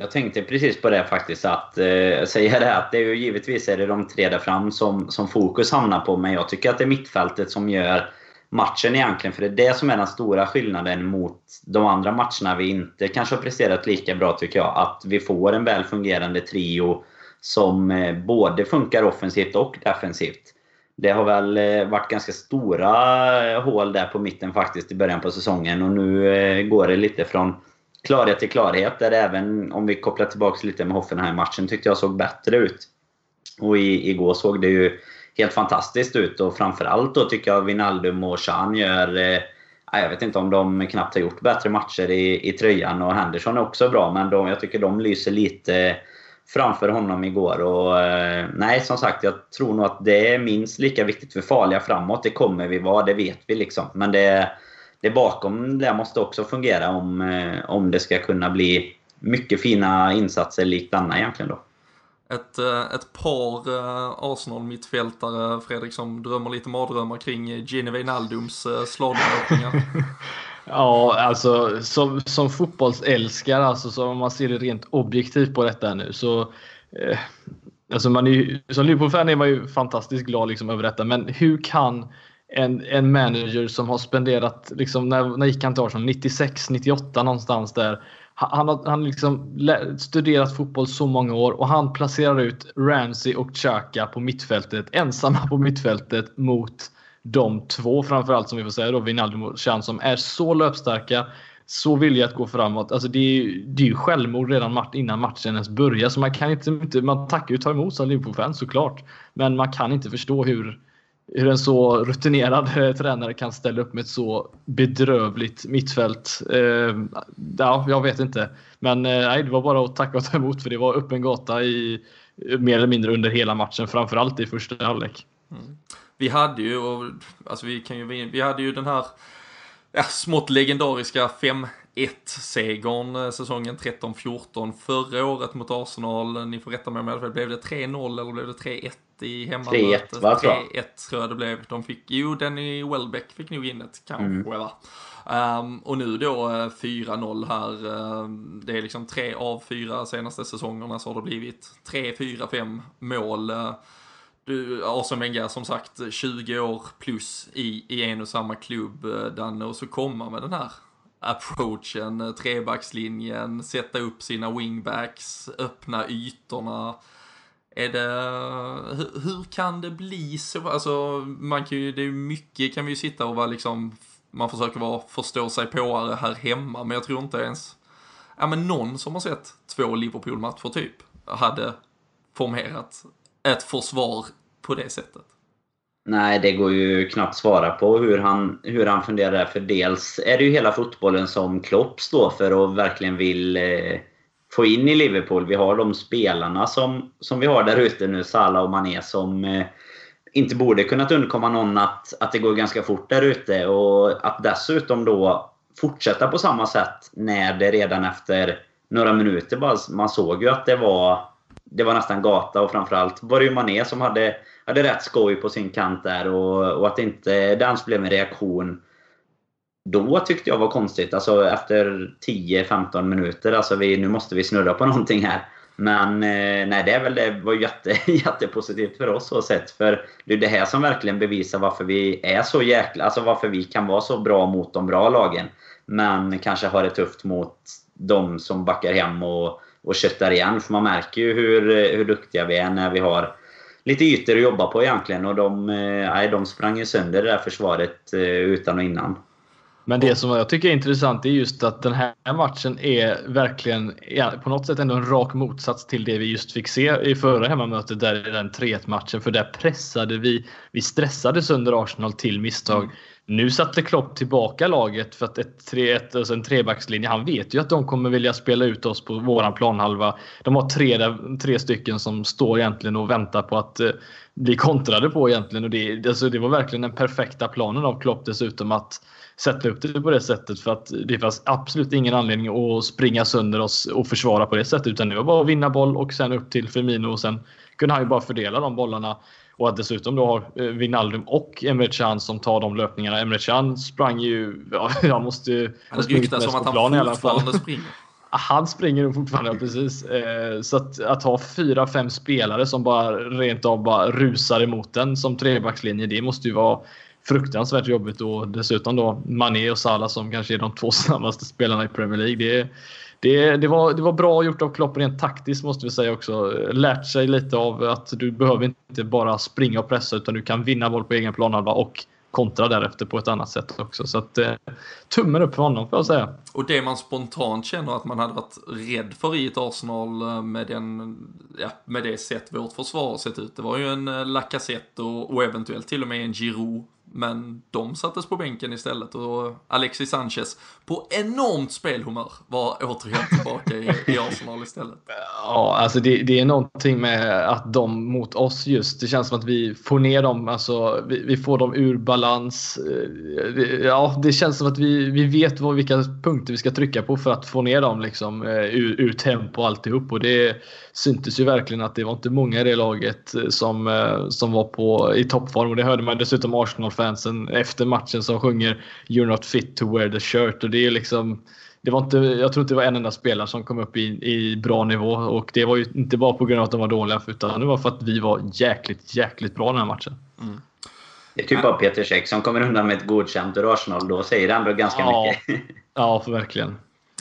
Jag tänkte precis på det faktiskt, att eh, säga det att det är ju givetvis är det de tre där fram som, som fokus hamnar på, men jag tycker att det är mittfältet som gör matchen egentligen. För det är det som är den stora skillnaden mot de andra matcherna vi inte kanske har presterat lika bra tycker jag. Att vi får en väl fungerande trio som eh, både funkar offensivt och defensivt. Det har väl eh, varit ganska stora eh, hål där på mitten faktiskt i början på säsongen och nu eh, går det lite från klarhet till klarhet. Där även om vi kopplar tillbaka lite med Hoffenheim-matchen tyckte jag såg bättre ut. Och i, igår såg det ju helt fantastiskt ut och framförallt då tycker jag Wijnaldum och Chan gör eh, jag vet inte om de knappt har gjort bättre matcher i, i tröjan och Henderson är också bra men de, jag tycker de lyser lite framför honom igår. Och, eh, nej, som sagt, jag tror nog att det är minst lika viktigt för farliga framåt. Det kommer vi vara, det vet vi liksom. Men det, det bakom det måste också fungera om, eh, om det ska kunna bli mycket fina insatser likt Anna egentligen då. Ett, eh, ett par Arsenal-mittfältare, Fredrik, som drömmer lite mardrömmar kring Gini Wijnaldums slagningar. Ja, alltså som, som fotbollsälskare, alltså, så om man ser det rent objektivt på detta nu så eh, alltså man är som Liverpool-fan är man ju fantastiskt glad liksom över detta, men hur kan en, en manager som har spenderat, liksom, när, när gick han till Arsenal? 96, 98 någonstans där. Han har han liksom studerat fotboll så många år och han placerar ut Ramsey och Xhaka på mittfältet, ensamma på mittfältet mot de två framförallt som vi får säga då, Wijnaldum och Chan som är så löpstarka, så villiga att gå framåt. Alltså det är ju, det är ju självmord redan innan matchen ens börjar. Så man kan inte, man tackar ju ta emot som Liverpool-fan såklart. Men man kan inte förstå hur, hur en så rutinerad eh, tränare kan ställa upp med ett så bedrövligt mittfält. Eh, ja, jag vet inte. Men eh, nej, det var bara att tacka och ta emot för det var öppen gata i eh, mer eller mindre under hela matchen. Framförallt i första halvlek. Mm vi hade ju, och, alltså vi kan ju, vi hade ju den här ja, smått legendariska 5 1-segern eh, säsongen 13-14 förra året mot Arsenal. Ni får rätta mig om jag Blev det 3-0 eller blev det 3-1 i hemmamötet? 3-1 va, tror jag. 3-1 tror jag det blev. De fick, jo, Denny Welbeck fick nog in ett kanske mm. va. Um, och nu då 4-0 eh, här. Um, det är liksom tre av fyra senaste säsongerna så har det blivit 3, 4, 5 mål. Uh, du, Arsene Wenger som sagt 20 år plus i, i en och samma klubb, Danne, och så komma med den här approachen, eh, trebackslinjen, sätta upp sina wingbacks, öppna ytorna. Är det, hur, hur, kan det bli så? Alltså, man kan ju, det är mycket kan vi ju sitta och vara liksom, man försöker vara förstå sig påare här hemma, men jag tror inte ens, ja men någon som har sett två Liverpool-matcher typ, hade formerat ett försvar på det sättet? Nej, det går ju knappt svara på hur han, hur han funderar. För dels är det ju hela fotbollen som Klopp står för och verkligen vill eh, få in i Liverpool. Vi har de spelarna som, som vi har där ute nu, Salah och Mané, som eh, inte borde kunnat undkomma någon att, att det går ganska fort där ute. Och att dessutom då fortsätta på samma sätt när det redan efter några minuter bara, man såg ju att det var det var nästan gata och framförallt var det ju Mané som hade, hade rätt skoj på sin kant där och, och att inte dans blev en reaktion då tyckte jag var konstigt. Alltså efter 10-15 minuter. Alltså vi, nu måste vi snurra på någonting här. Men eh, nej, det, är väl, det var jätte, jättepositivt för oss så sett. För det är det här som verkligen bevisar varför vi är så jäkla... Alltså varför vi kan vara så bra mot de bra lagen. Men kanske har det tufft mot de som backar hem och och köttar igen. För man märker ju hur, hur duktiga vi är när vi har lite ytor att jobba på egentligen. Och de, eh, nej, de sprang ju sönder det där försvaret eh, utan och innan. Men det som jag tycker är intressant är just att den här matchen är verkligen på något sätt ändå en rak motsats till det vi just fick se i förra hemmamötet där i den 3-1 matchen. För där pressade vi, vi stressade sönder Arsenal till misstag. Nu satte Klopp tillbaka laget för att ett 3-1, alltså en trebackslinje. Han vet ju att de kommer vilja spela ut oss på våran planhalva. De har tre, tre stycken som står egentligen och väntar på att eh, bli kontrade på egentligen. Och det, alltså det var verkligen den perfekta planen av Klopp dessutom att sätta upp det på det sättet för att det fanns absolut ingen anledning att springa sönder oss och försvara på det sättet utan det var bara att vinna boll och sen upp till Firmino och sen kunde han ju bara fördela de bollarna och att dessutom då har eh, Wijnaldum och Emre Can som tar de löpningarna. Emre Can sprang ju... Ja, jag måste ju... Han ryktas som att han fortfarande springer. Han springer fortfarande, precis. Eh, så att, att ha fyra, fem spelare som bara rent av bara rusar emot den som trebackslinje, det måste ju vara fruktansvärt jobbigt och dessutom då Mané och Salah som kanske är de två snabbaste spelarna i Premier League. Det, det, det, var, det var bra gjort av Klopp rent taktiskt måste vi säga också. Lärt sig lite av att du behöver inte bara springa och pressa utan du kan vinna boll på egen planhalva och kontra därefter på ett annat sätt också. Så att, eh, tummen upp för honom får jag säga. Och det man spontant känner att man hade varit rädd för i ett Arsenal eh, med, den, ja, med det sätt vårt försvar har sett ut. Det var ju en eh, Lacazette och, och eventuellt till och med en Giroud men de sattes på bänken istället och Alexis Sanchez på enormt spelhumör var återigen tillbaka i, i Arsenal istället. Ja, alltså det, det, är någonting med att de mot oss just, det känns som att vi får ner dem, alltså vi, vi får dem ur balans. Eh, ja, det känns som att vi, vi vet vad, vilka punkter vi ska trycka på för att få ner dem liksom eh, ur, ur tempo och alltihop och det syntes ju verkligen att det var inte många i det laget eh, som, som var på, i toppform och det hörde man dessutom Arsenal-fans Arsenal-fansen efter matchen som sjunger “You're not fit to wear the shirt” och det är liksom det var inte, jag tror inte det var en enda spelare som kom upp i, i bra nivå och det var ju inte bara på grund av att de var dåliga utan det var för att vi var jäkligt, jäkligt bra den här matchen. Mm. Det är typ bara Peter Käck som kommer undan med ett godkänt ur Arsenal. Då säger det ändå ganska ja, mycket. ja, verkligen.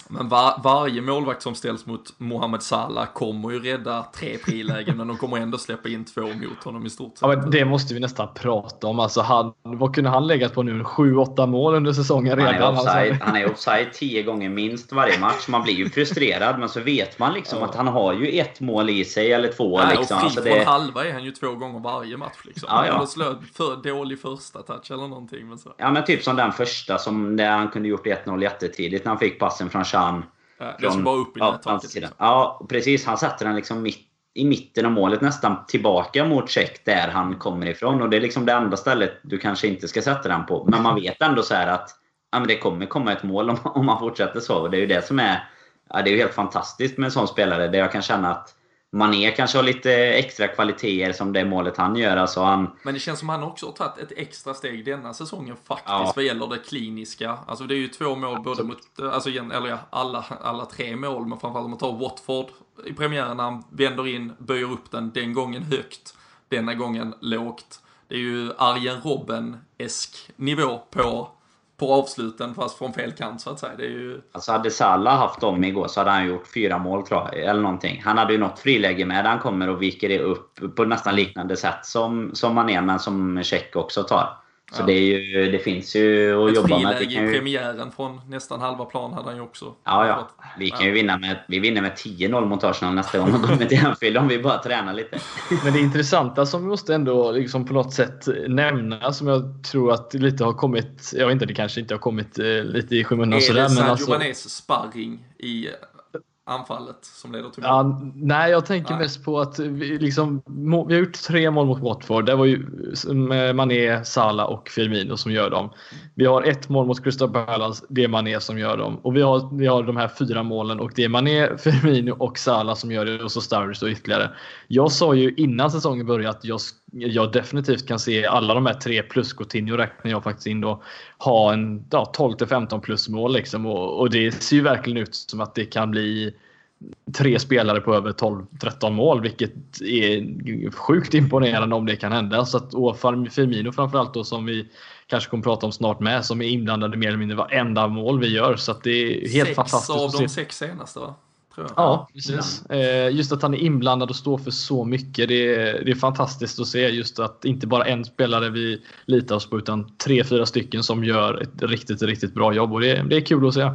Men var, varje målvakt som ställs mot Mohamed Salah kommer ju rädda tre frilägen, men de kommer ändå släppa in två mot honom i stort sett. Ja, men det måste vi nästan prata om. Alltså, han, vad kunde han legat på nu? 7-8 mål under säsongen redan? Han är, offside, han är offside tio gånger minst varje match. Man blir ju frustrerad, men så vet man liksom ja. att han har ju ett mål i sig, eller två. Ja, liksom. och fri alltså, det... från halva är han ju två gånger varje match. Liksom. Ja, ja. slö för dålig första touch eller någonting. Men så. Ja, men typ som den första, som där han kunde gjort 1-0 jättetidigt när han fick passen från Chan. Ja, det ska bara upp i ja, nättaket. Liksom. Ja, precis. Han sätter den liksom mitt, i mitten av målet nästan tillbaka mot check där han kommer ifrån. Och det är liksom det enda stället du kanske inte ska sätta den på. Men man vet ändå så att ja, men det kommer komma ett mål om, om man fortsätter så. Och det är ju det som är... Ja, det är helt fantastiskt med en sån spelare. Där jag kan känna att Mané kanske har lite extra kvaliteter som det målet han gör. Alltså han... Men det känns som han också har tagit ett extra steg denna säsongen faktiskt ja. vad gäller det kliniska. Alltså det är ju två mål både mot, alltså igen, eller ja, alla, alla tre mål, men framförallt om man tar Watford i premiären när han vänder in, böjer upp den, den gången högt, denna gången lågt. Det är ju Arjen Robben-esk nivå på på avsluten fast från fel kant så att säga. Det är ju... Alltså hade Salah haft dem igår så hade han gjort fyra mål tror jag, eller någonting. Han hade ju något friläge med han kommer och viker det upp på nästan liknande sätt som, som man är men som Check också tar. Så ja. det, är ju, det finns ju att Ett jobba med. Ett friläge i premiären från nästan halva plan hade han ju också. Ja, ja. Vi kan ju vinna med, vi vinner med 10-0 mot Arsenal nästa gång de kommer till Anfield om vi bara tränar lite. Men det intressanta som vi måste ändå liksom på något sätt nämna som jag tror att lite har kommit, jag vet inte, det kanske inte har kommit eh, lite i skymundan sådär. Är det Sadio alltså, Manés sparring i anfallet som leder till mål? Ja, nej, jag tänker nej. mest på att vi, liksom, vi har gjort tre mål mot Watford. Det var ju Mané, Salah och Firmino som gör dem. Vi har ett mål mot Crystal Palace. Det är Mané som gör dem. Och vi har, vi har de här fyra målen och det är Mané, Firmino och Salah som gör det och så Sturridge och ytterligare. Jag sa ju innan säsongen började att jag, jag definitivt kan se alla de här tre plus Coutinho räknar jag faktiskt in då ha en ja, 12 15 plus mål liksom och, och det ser ju verkligen ut som att det kan bli tre spelare på över 12-13 mål, vilket är sjukt imponerande om det kan hända. Så att, och Firmino framförallt då som vi kanske kommer prata om snart med, som är inblandade mer eller mindre varenda mål vi gör. Så att det är helt sex fantastiskt. Sex av de sex senaste va? Ja, precis. Ja. Just att han är inblandad och står för så mycket. Det är, det är fantastiskt att se just att inte bara en spelare vi litar oss på utan tre, fyra stycken som gör ett riktigt, riktigt bra jobb. Och det, det är kul att se.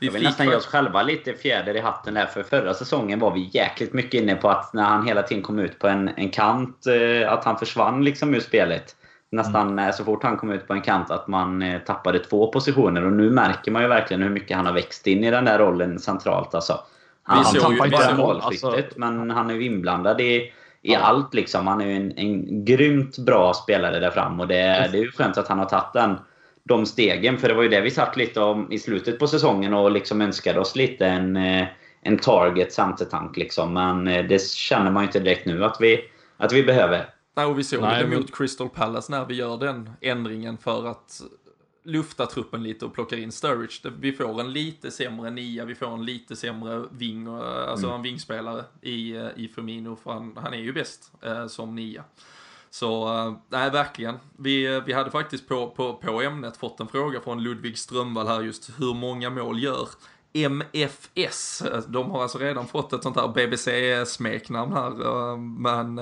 Vi vill nästan ge oss själva lite fjäder i hatten där. För förra säsongen var vi jäkligt mycket inne på att när han hela tiden kom ut på en, en kant, eh, att han försvann liksom ur spelet. Nästan mm. så fort han kom ut på en kant att man eh, tappade två positioner. Och nu märker man ju verkligen hur mycket han har växt in i den där rollen centralt. Alltså. Han, han tappar inte bara målskyttet, alltså, men han är ju inblandad i, i ja. allt. Liksom. Han är ju en, en grymt bra spelare där fram. Och det, det är ju skönt att han har tagit den de stegen. För det var ju det vi satt lite om i slutet på säsongen och liksom önskade oss lite en, eh, en target centertank. Liksom. Men eh, det känner man ju inte direkt nu att vi, att vi behöver. Nej, och vi såg Nej, det men... mot Crystal Palace när vi gör den ändringen för att lufta truppen lite och plockar in Sturridge. Vi får en lite sämre nia, vi får en lite sämre ving, alltså mm. en vingspelare i, eh, i Firmino, för han, han är ju bäst eh, som nia. Så nej, verkligen. Vi, vi hade faktiskt på, på, på ämnet fått en fråga från Ludvig Strömvall här just hur många mål gör MFS. De har alltså redan fått ett sånt här BBC-smeknamn här, men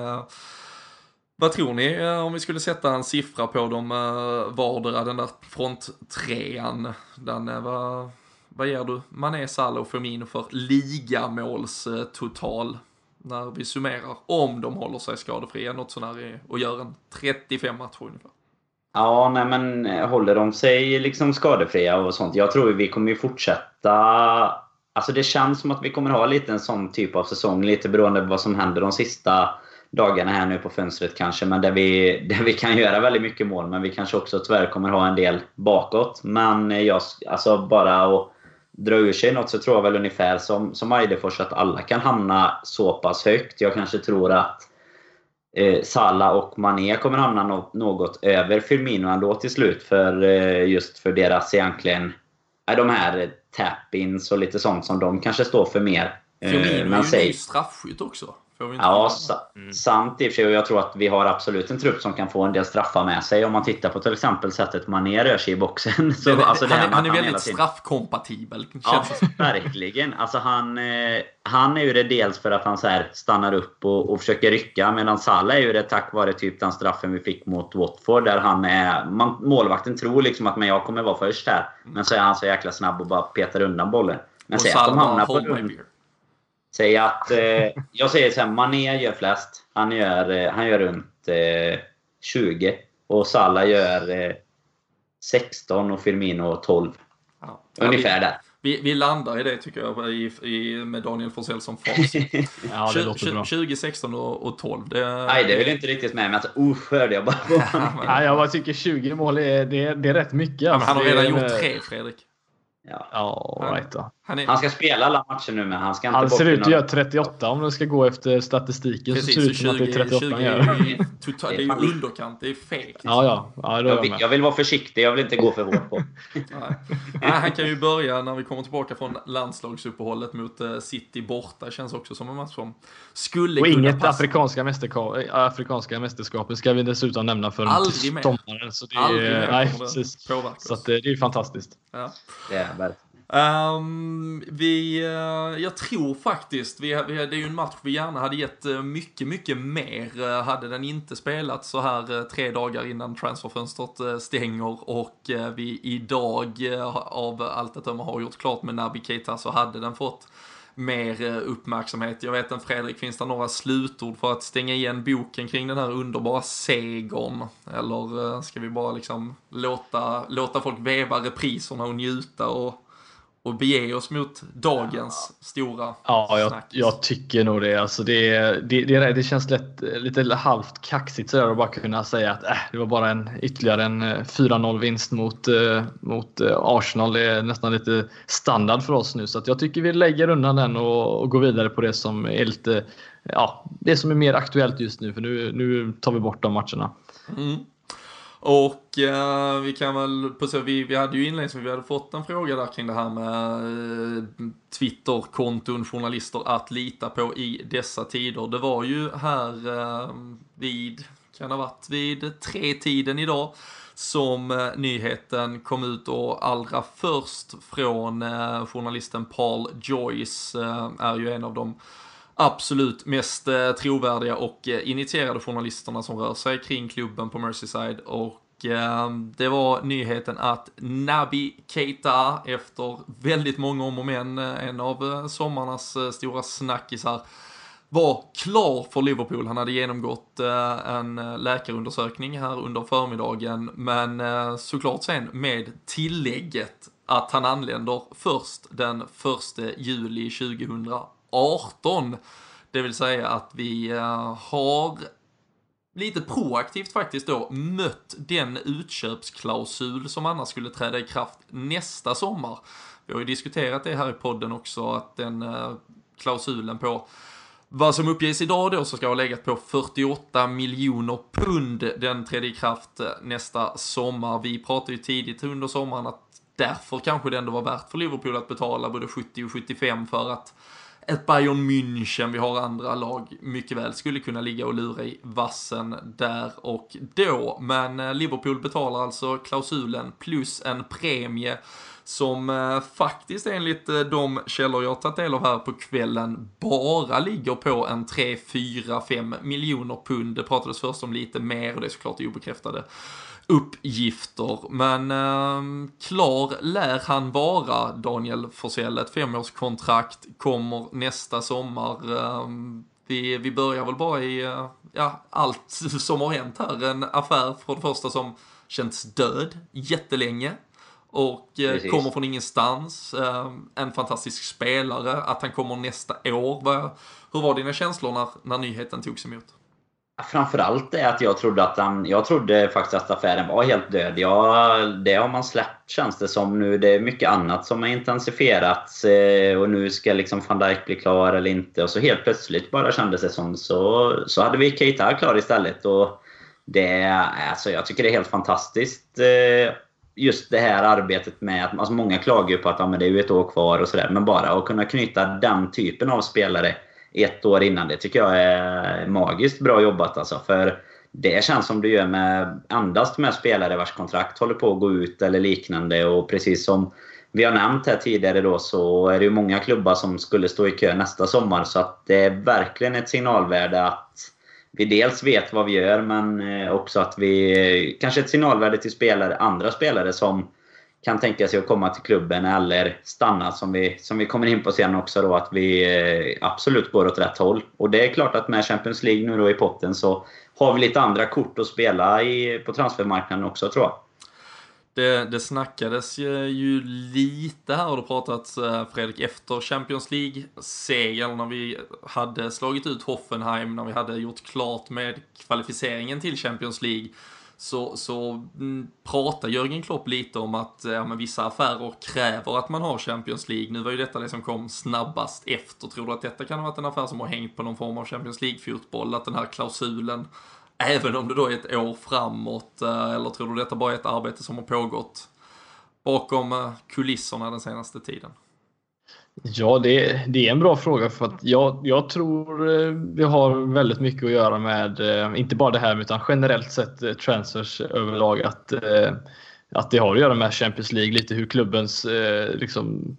vad tror ni eh, om vi skulle sätta en siffra på dem eh, vardera, den där fronttrean? Danne, eh, vad, vad ger du Mané, Salah och Firmino för ligamålstotal när vi summerar? Om de håller sig skadefria, något sånär och gör en 35 matcher ungefär. Ja, nej men håller de sig liksom skadefria och sånt. Jag tror vi kommer ju fortsätta Alltså det känns som att vi kommer ha lite en sån typ av säsong, lite beroende på vad som händer de sista dagarna här nu på fönstret kanske, men där vi, där vi kan göra väldigt mycket mål. Men vi kanske också tyvärr kommer ha en del bakåt. Men jag, alltså bara att dra ur sig något så tror jag väl ungefär som, som Eidefors att alla kan hamna så pass högt. Jag kanske tror att eh, Salah och Mané kommer hamna något, något över Firmino ändå till slut. För eh, just för deras egentligen, eh, de här tap-ins och lite sånt som de kanske står för mer. Firmino eh, är ju ny straffskytt också. Ja, mm. sant i och för sig. Och jag tror att vi har absolut en trupp som kan få en del straffar med sig. Om man tittar på till exempel sättet Mané rör sig i boxen. Så, det, alltså, han, är, han är väldigt straffkompatibel. Ja, verkligen. Alltså, han, eh, han är ju det dels för att han så här stannar upp och, och försöker rycka. Medan Salah är ju det tack vare typ den straffen vi fick mot Watford. Där han är, man, målvakten tror liksom att men jag kommer vara först här. Men så är han så jäkla snabb och bara petar undan bollen. Men och Salah hamnar på rund, Säg att... Eh, jag säger så här, Mané gör flest. Han gör, eh, han gör runt eh, 20. Och Salah gör 16 eh, och Firmino 12. Ja. Ungefär där. Vi, vi, landar i det tycker jag, i, i, med Daniel Forsell som fas. ja, det låter bra. 20, 16 och, och 12. Det, Nej, det vill jag inte riktigt med mig. Alltså, usch, hörde jag bara. Nej, jag bara tycker 20 mål är, det, det är rätt mycket. Alltså. Ja, han har redan gjort tre, Fredrik. Ja, ja right då. Han, är... han, ska spela alla matcher nu, men han ska inte Han ser ut att göra 38 om det ska gå efter statistiken. Precis, så ser det ut som att det är 38 20, han gör. Total, det är ju underkant. Det är fake. Liksom. Ja, ja. ja jag, vill, jag vill vara försiktig. Jag vill inte gå för hårt på. Nej. Nej, han kan ju börja när vi kommer tillbaka från landslagsuppehållet mot eh, City borta. Känns också som en match som skulle Och kunna inget passa. Afrikanska, mästerskap, afrikanska mästerskapet ska vi dessutom nämna för Aldrig mer. sommaren. Så det är, Aldrig mer nej, precis. Så det är ju fantastiskt. Ja. Det är verkligen. Um, vi, uh, jag tror faktiskt, vi, vi, det är ju en match vi gärna hade gett eh, mycket, mycket mer. Uh, hade den inte spelats så här tre dagar innan transferfönstret stänger och vi idag av allt att döma har gjort klart med Nabi Keita så hade den fått mer uppmärksamhet. Jag vet inte Fredrik, finns det några slutord för att stänga igen boken kring den här underbara segern? Eller ska vi bara liksom låta, låta folk veva repriserna och njuta och och bege oss mot dagens ja. stora Ja, jag, jag, tycker nog det. Alltså det, det, det, det känns lätt, lite halvt kaxigt sådär att bara kunna säga att äh, det var bara en ytterligare en 4-0 eh, vinst mot, äh, mot äh, Arsenal. Det är nästan lite standard för oss nu. Så jag tycker vi lägger undan den och, och går vidare på det som är lite ja, det som är mer aktuellt just nu. För nu, nu tar vi bort de matcherna. Mm. Och eh, vi kan väl, på så, vi, vi hade ju inledningsvis, vi hade fått en fråga där kring det här med eh, Twitterkonton, journalister att lita på i dessa tider. Det var ju här eh, vid, kan ha varit vid tre tiden idag, som eh, nyheten kom ut och allra först från eh, journalisten Paul Joyce eh, är ju en av de absolut mest eh, trovärdiga och eh, initierade journalisterna som rör sig kring klubben på Merseyside och eh, det var nyheten att Nabi Keita efter väldigt många om och men, eh, en av eh, sommarnas eh, stora snackisar, var klar för Liverpool. Han hade genomgått en läkarundersökning här under förmiddagen, men såklart sen med tillägget att han anländer först den 1 juli 2018 18. Det vill säga att vi eh, har lite proaktivt faktiskt då mött den utköpsklausul som annars skulle träda i kraft nästa sommar. Vi har ju diskuterat det här i podden också att den eh, klausulen på vad som uppges idag då så ska ha legat på 48 miljoner pund. Den trädde i kraft eh, nästa sommar. Vi pratade ju tidigt under sommaren att därför kanske det ändå var värt för Liverpool att betala både 70 och 75 för att ett Bayern München, vi har andra lag mycket väl skulle kunna ligga och lura i vassen där och då. Men eh, Liverpool betalar alltså klausulen plus en premie som eh, faktiskt enligt eh, de källor jag tagit del av här på kvällen bara ligger på en 3, 4, 5 miljoner pund. Det pratades först om lite mer och det är såklart obekräftade uppgifter. Men eh, klar lär han vara, Daniel Forsell. Ett femårskontrakt kommer nästa sommar. Eh, vi, vi börjar väl bara i eh, ja, allt som har hänt här. En affär för det första som känns död jättelänge och eh, Precis. kommer från ingenstans. Eh, en fantastisk spelare, att han kommer nästa år. Hur var dina känslor när, när nyheten togs emot? Framförallt är att jag trodde att han, jag trodde faktiskt att affären var helt död. Ja, det har man släppt känns det som nu. Det är mycket annat som har intensifierats eh, och nu ska liksom van Dijk bli klar eller inte. Och så helt plötsligt bara kändes det som så, så hade vi Keita klar istället. Och det, alltså jag tycker det är helt fantastiskt eh, just det här arbetet med att alltså många klagar ju på att ja, men det är ju ett år kvar och sådär. Men bara att kunna knyta den typen av spelare ett år innan, det tycker jag är magiskt bra jobbat alltså. För det känns som du gör med endast med spelare vars kontrakt håller på att gå ut eller liknande. Och precis som vi har nämnt här tidigare då så är det ju många klubbar som skulle stå i kö nästa sommar. Så att det är verkligen ett signalvärde att vi dels vet vad vi gör, men eh, också att vi... Kanske ett signalvärde till spelare, andra spelare som kan tänka sig att komma till klubben eller stanna som vi, som vi kommer in på sen också då, att vi eh, absolut går åt rätt håll. Och det är klart att med Champions League nu då i potten så har vi lite andra kort att spela i, på transfermarknaden också tror jag. Det, det snackades ju lite här och det pratats eh, Fredrik efter Champions League-segern när vi hade slagit ut Hoffenheim, när vi hade gjort klart med kvalificeringen till Champions League. Så, så mm, pratar Jörgen Klopp lite om att ja, men vissa affärer kräver att man har Champions League. Nu var ju detta det som kom snabbast efter. Tror du att detta kan ha varit en affär som har hängt på någon form av Champions League-fotboll? Att den här klausulen Även om det då är ett år framåt, eh, eller tror du detta bara är ett arbete som har pågått bakom eh, kulisserna den senaste tiden? Ja, det, det är en bra fråga för att jag, jag tror eh, vi har väldigt mycket att göra med, eh, inte bara det här utan generellt sett eh, transfers överlag. Att, att det har att göra med Champions League, lite hur klubbens eh, liksom,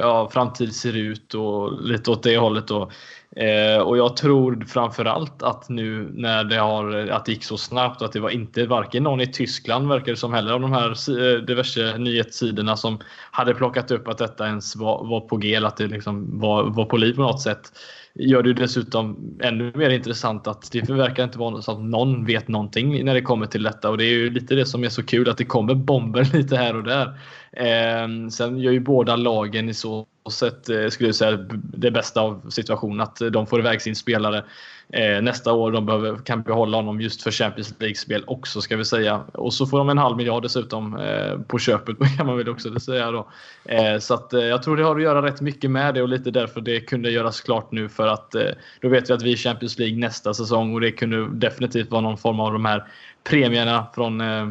ja, framtid ser ut och lite åt det hållet. Då. Eh, och jag tror framförallt att nu när det, har, att det gick så snabbt och att det var inte varken någon i Tyskland verkar det som heller av de här eh, diverse nyhetssidorna som hade plockat upp att detta ens var, var på G eller att det liksom var, var på liv på något sätt. Gör det dessutom ännu mer intressant att det verkar inte vara så att någon vet någonting när det kommer till detta och det är ju lite det som är så kul att det kommer bomber lite här och där. Eh, sen gör ju båda lagen i så sätt, eh, skulle jag säga, det bästa av situationen. Att de får iväg sin spelare eh, nästa år. De behöver, kan behålla honom just för Champions League-spel också, ska vi säga. Och så får de en halv miljard dessutom eh, på köpet, kan man väl också säga då. Eh, så att, eh, jag tror det har att göra rätt mycket med det och lite därför det kunde göras klart nu för att eh, då vet vi att vi är Champions League nästa säsong och det kunde definitivt vara någon form av de här premierna från eh,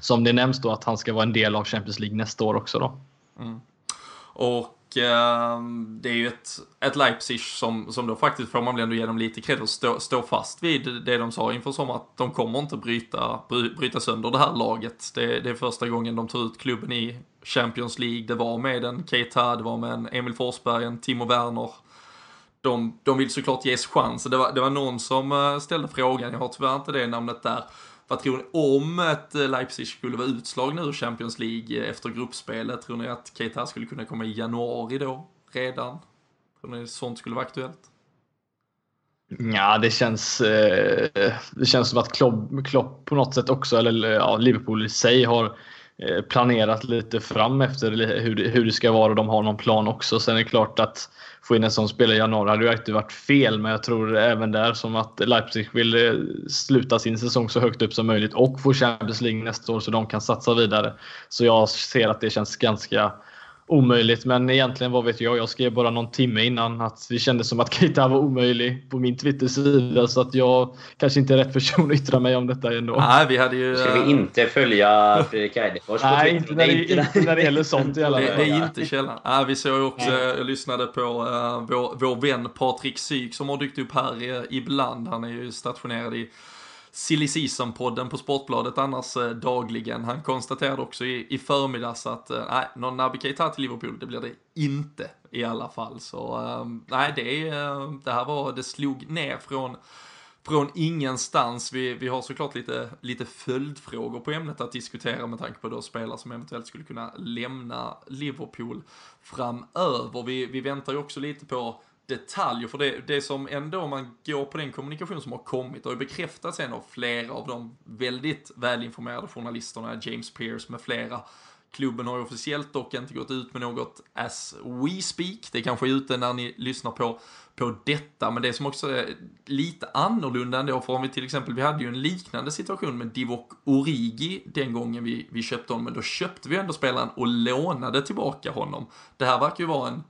som det nämns då att han ska vara en del av Champions League nästa år också då. Mm. Och eh, det är ju ett, ett Leipzig som, som då faktiskt, får man väl ändå ge dem lite cred, stå, stå fast vid det de sa inför sommaren, att de kommer inte bryta, bryta sönder det här laget. Det, det är första gången de tar ut klubben i Champions League. Det var med en Keita, det var med en Emil Forsberg, en Timo Werner. De, de vill såklart ges chans. Det var, det var någon som eh, ställde frågan, jag har tyvärr inte det namnet där, vad tror ni om ett eh, Leipzig skulle vara utslagna ur Champions League eh, efter gruppspelet? Tror ni att Keita skulle kunna komma i januari då, redan? Tror ni sånt skulle vara aktuellt? Ja, det känns, eh, det känns som att Klopp, Klopp på något sätt också, eller eh, ja, Liverpool i sig har Eh, planerat lite fram efter hur det, hur det ska vara och de har någon plan också. Sen är det klart att få in en sån spelare i januari hade ju inte varit fel, men jag tror även där som att Leipzig vill eh, sluta sin säsong så högt upp som möjligt och få Champions League nästa år så de kan satsa vidare. Så jag ser att det känns ganska omöjligt. Men egentligen, vad vet jag? Jag skrev bara någon timme innan att det kändes som att Keita var omöjlig på min Twitter-sida. Så att jag kanske inte är rätt person att yttra mig om detta ändå. Nej, vi hade ju... Ska vi inte följa Fredrik Eidefors på Nej, inte när, det, inte när det gäller sånt i alla fall. Det, det, är inte källan. Nej, vi såg också, jag lyssnade på uh, vår, vår vän Patrik Syk som har dykt upp här ibland. Han är ju stationerad i Silly Season-podden på Sportbladet annars eh, dagligen. Han konstaterade också i, i förmiddags att eh, nej, någon Naby Keita till Liverpool, det blir det inte i alla fall. Så ehm, nej, det, eh, det här var, det slog ner från från ingenstans. Vi, vi har såklart lite, lite följdfrågor på ämnet att diskutera med tanke på då spelare som eventuellt skulle kunna lämna Liverpool framöver. Vi, vi väntar ju också lite på detaljer. För det, det som ändå, om man går på den kommunikation som har kommit, och bekräftats en av flera av de väldigt välinformerade journalisterna, James Pierce med flera. Klubben har ju officiellt dock inte gått ut med något as we speak. Det kanske är ute när ni lyssnar på, på detta, men det som också är lite annorlunda ändå, för om vi till exempel, vi hade ju en liknande situation med Divok Origi den gången vi, vi köpte honom, men då köpte vi ändå spelaren och lånade tillbaka honom. Det här verkar ju vara en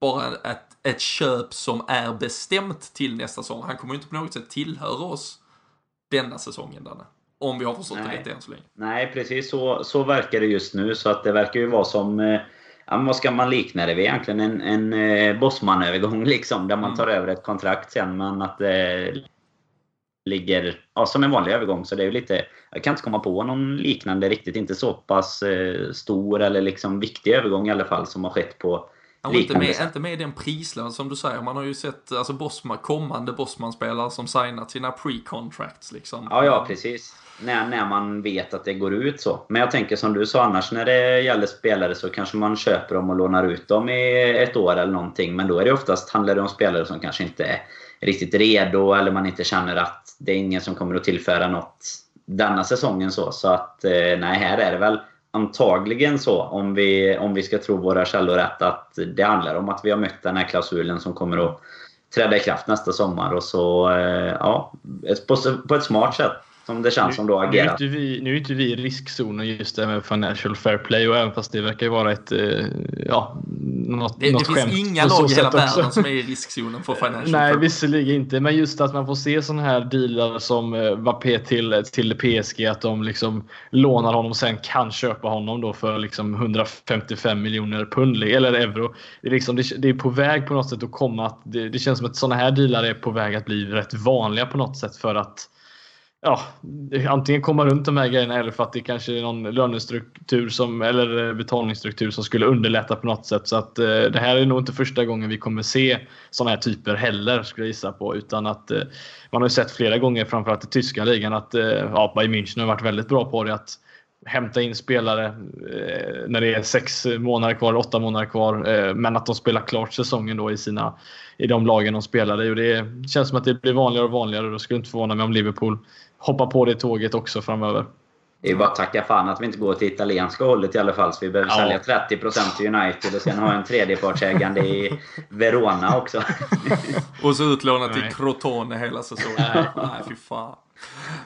bara ett, ett köp som är bestämt till nästa säsong. Han kommer ju inte på något sätt tillhöra oss denna säsongen, Danne. Om vi har förstått Nej. det rätt än så länge. Nej, precis så, så verkar det just nu. Så att det verkar ju vara som... Eh, vad ska man likna det vid egentligen? En, en eh, Bosman-övergång liksom. Där man mm. tar över ett kontrakt sen. Men att det ligger ja, som en vanlig övergång. Så det är ju lite... Jag kan inte komma på någon liknande riktigt. Inte så pass eh, stor eller liksom viktig övergång i alla fall som har skett på Ja, inte, med, inte med den prislön som du säger. Man har ju sett alltså Bosman, kommande Bosman-spelare som signat sina pre-contracts. Liksom. Ja, ja, precis. När, när man vet att det går ut så. Men jag tänker som du sa annars, när det gäller spelare så kanske man köper dem och lånar ut dem i ett år eller någonting. Men då är det oftast, handlar det om spelare som kanske inte är riktigt redo eller man inte känner att det är ingen som kommer att tillföra något denna säsongen. Så, så att eh, nej, här är det väl antagligen så, om vi, om vi ska tro våra källor rätt, att det handlar om att vi har mött den här klausulen som kommer att träda i kraft nästa sommar. Och så, eh, ja, på, på ett smart sätt som det känns nu, som då agerat. Nu är, inte vi, nu är inte vi i riskzonen just det med Financial Fair Play och även fast det verkar vara ett, eh, ja, något, det, något det finns inga lag i hela världen som är i riskzonen för Financial Nej, Fair Play. visserligen inte, men just att man får se sådana här dealar som eh, Mbappé till, till PSG, att de liksom lånar honom och sen kan köpa honom då för liksom 155 miljoner pund eller euro. Det är, liksom, det, det är på väg på något sätt att komma att det, det känns som att sådana här dealar är på väg att bli rätt vanliga på något sätt för att ja, antingen komma runt de här grejerna eller för att det kanske är någon lönestruktur som, eller eh, betalningsstruktur som skulle underlätta på något sätt. Så att eh, det här är nog inte första gången vi kommer se sådana här typer heller, skulle jag gissa på. Utan att eh, man har ju sett flera gånger, framförallt i tyska ligan, att eh, ja, Bayern München har varit väldigt bra på det. Att hämta in spelare eh, när det är sex månader kvar, åtta månader kvar. Eh, men att de spelar klart säsongen då i, sina, i de lagen de spelar i. Och det känns som att det blir vanligare och vanligare. Och då skulle inte förvåna mig om Liverpool hoppa på det tåget också framöver. Det är bara att tacka fan att vi inte går till italienska hållet i alla fall. Så vi behöver ja. sälja 30% till United och sen ha en tredjepartsägande i Verona också. och så utlånat till Crotone hela säsongen. Nej, fy fan.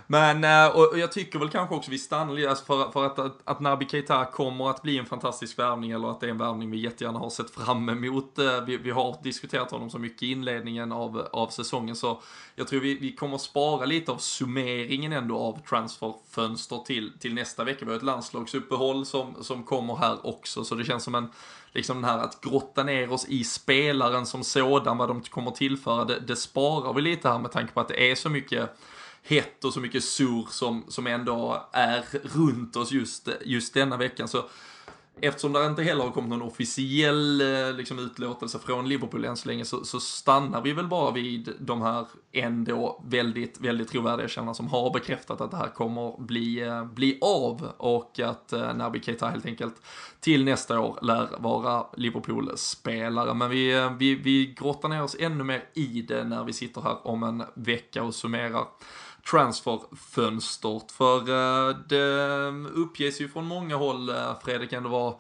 Men, eh, och jag tycker väl kanske också vi stannar lite, alltså för, för att, att, att Nabi Keita kommer att bli en fantastisk värvning, eller att det är en värvning vi jättegärna har sett fram emot. Eh, vi, vi har diskuterat honom så mycket i inledningen av, av säsongen, så jag tror vi, vi kommer spara lite av summeringen ändå av transferfönster till, till nästa vecka. Vi har ett landslagsuppehåll som, som kommer här också, så det känns som en liksom den här att grotta ner oss i spelaren som sådan, vad de kommer tillföra, det, det sparar vi lite här med tanke på att det är så mycket hett och så mycket sur som, som ändå är runt oss just, just denna veckan. Så eftersom det inte heller har kommit någon officiell eh, liksom, utlåtelse från Liverpool än så länge så, så, stannar vi väl bara vid de här ändå väldigt, väldigt trovärdiga källorna som har bekräftat att det här kommer bli, eh, bli av och att eh, Naby Keita helt enkelt till nästa år lär vara Liverpool-spelare. Men vi, eh, vi, vi grottar ner oss ännu mer i det när vi sitter här om en vecka och summerar transferfönstret. För eh, det uppges ju från många håll, eh, Fredrik, ändå vara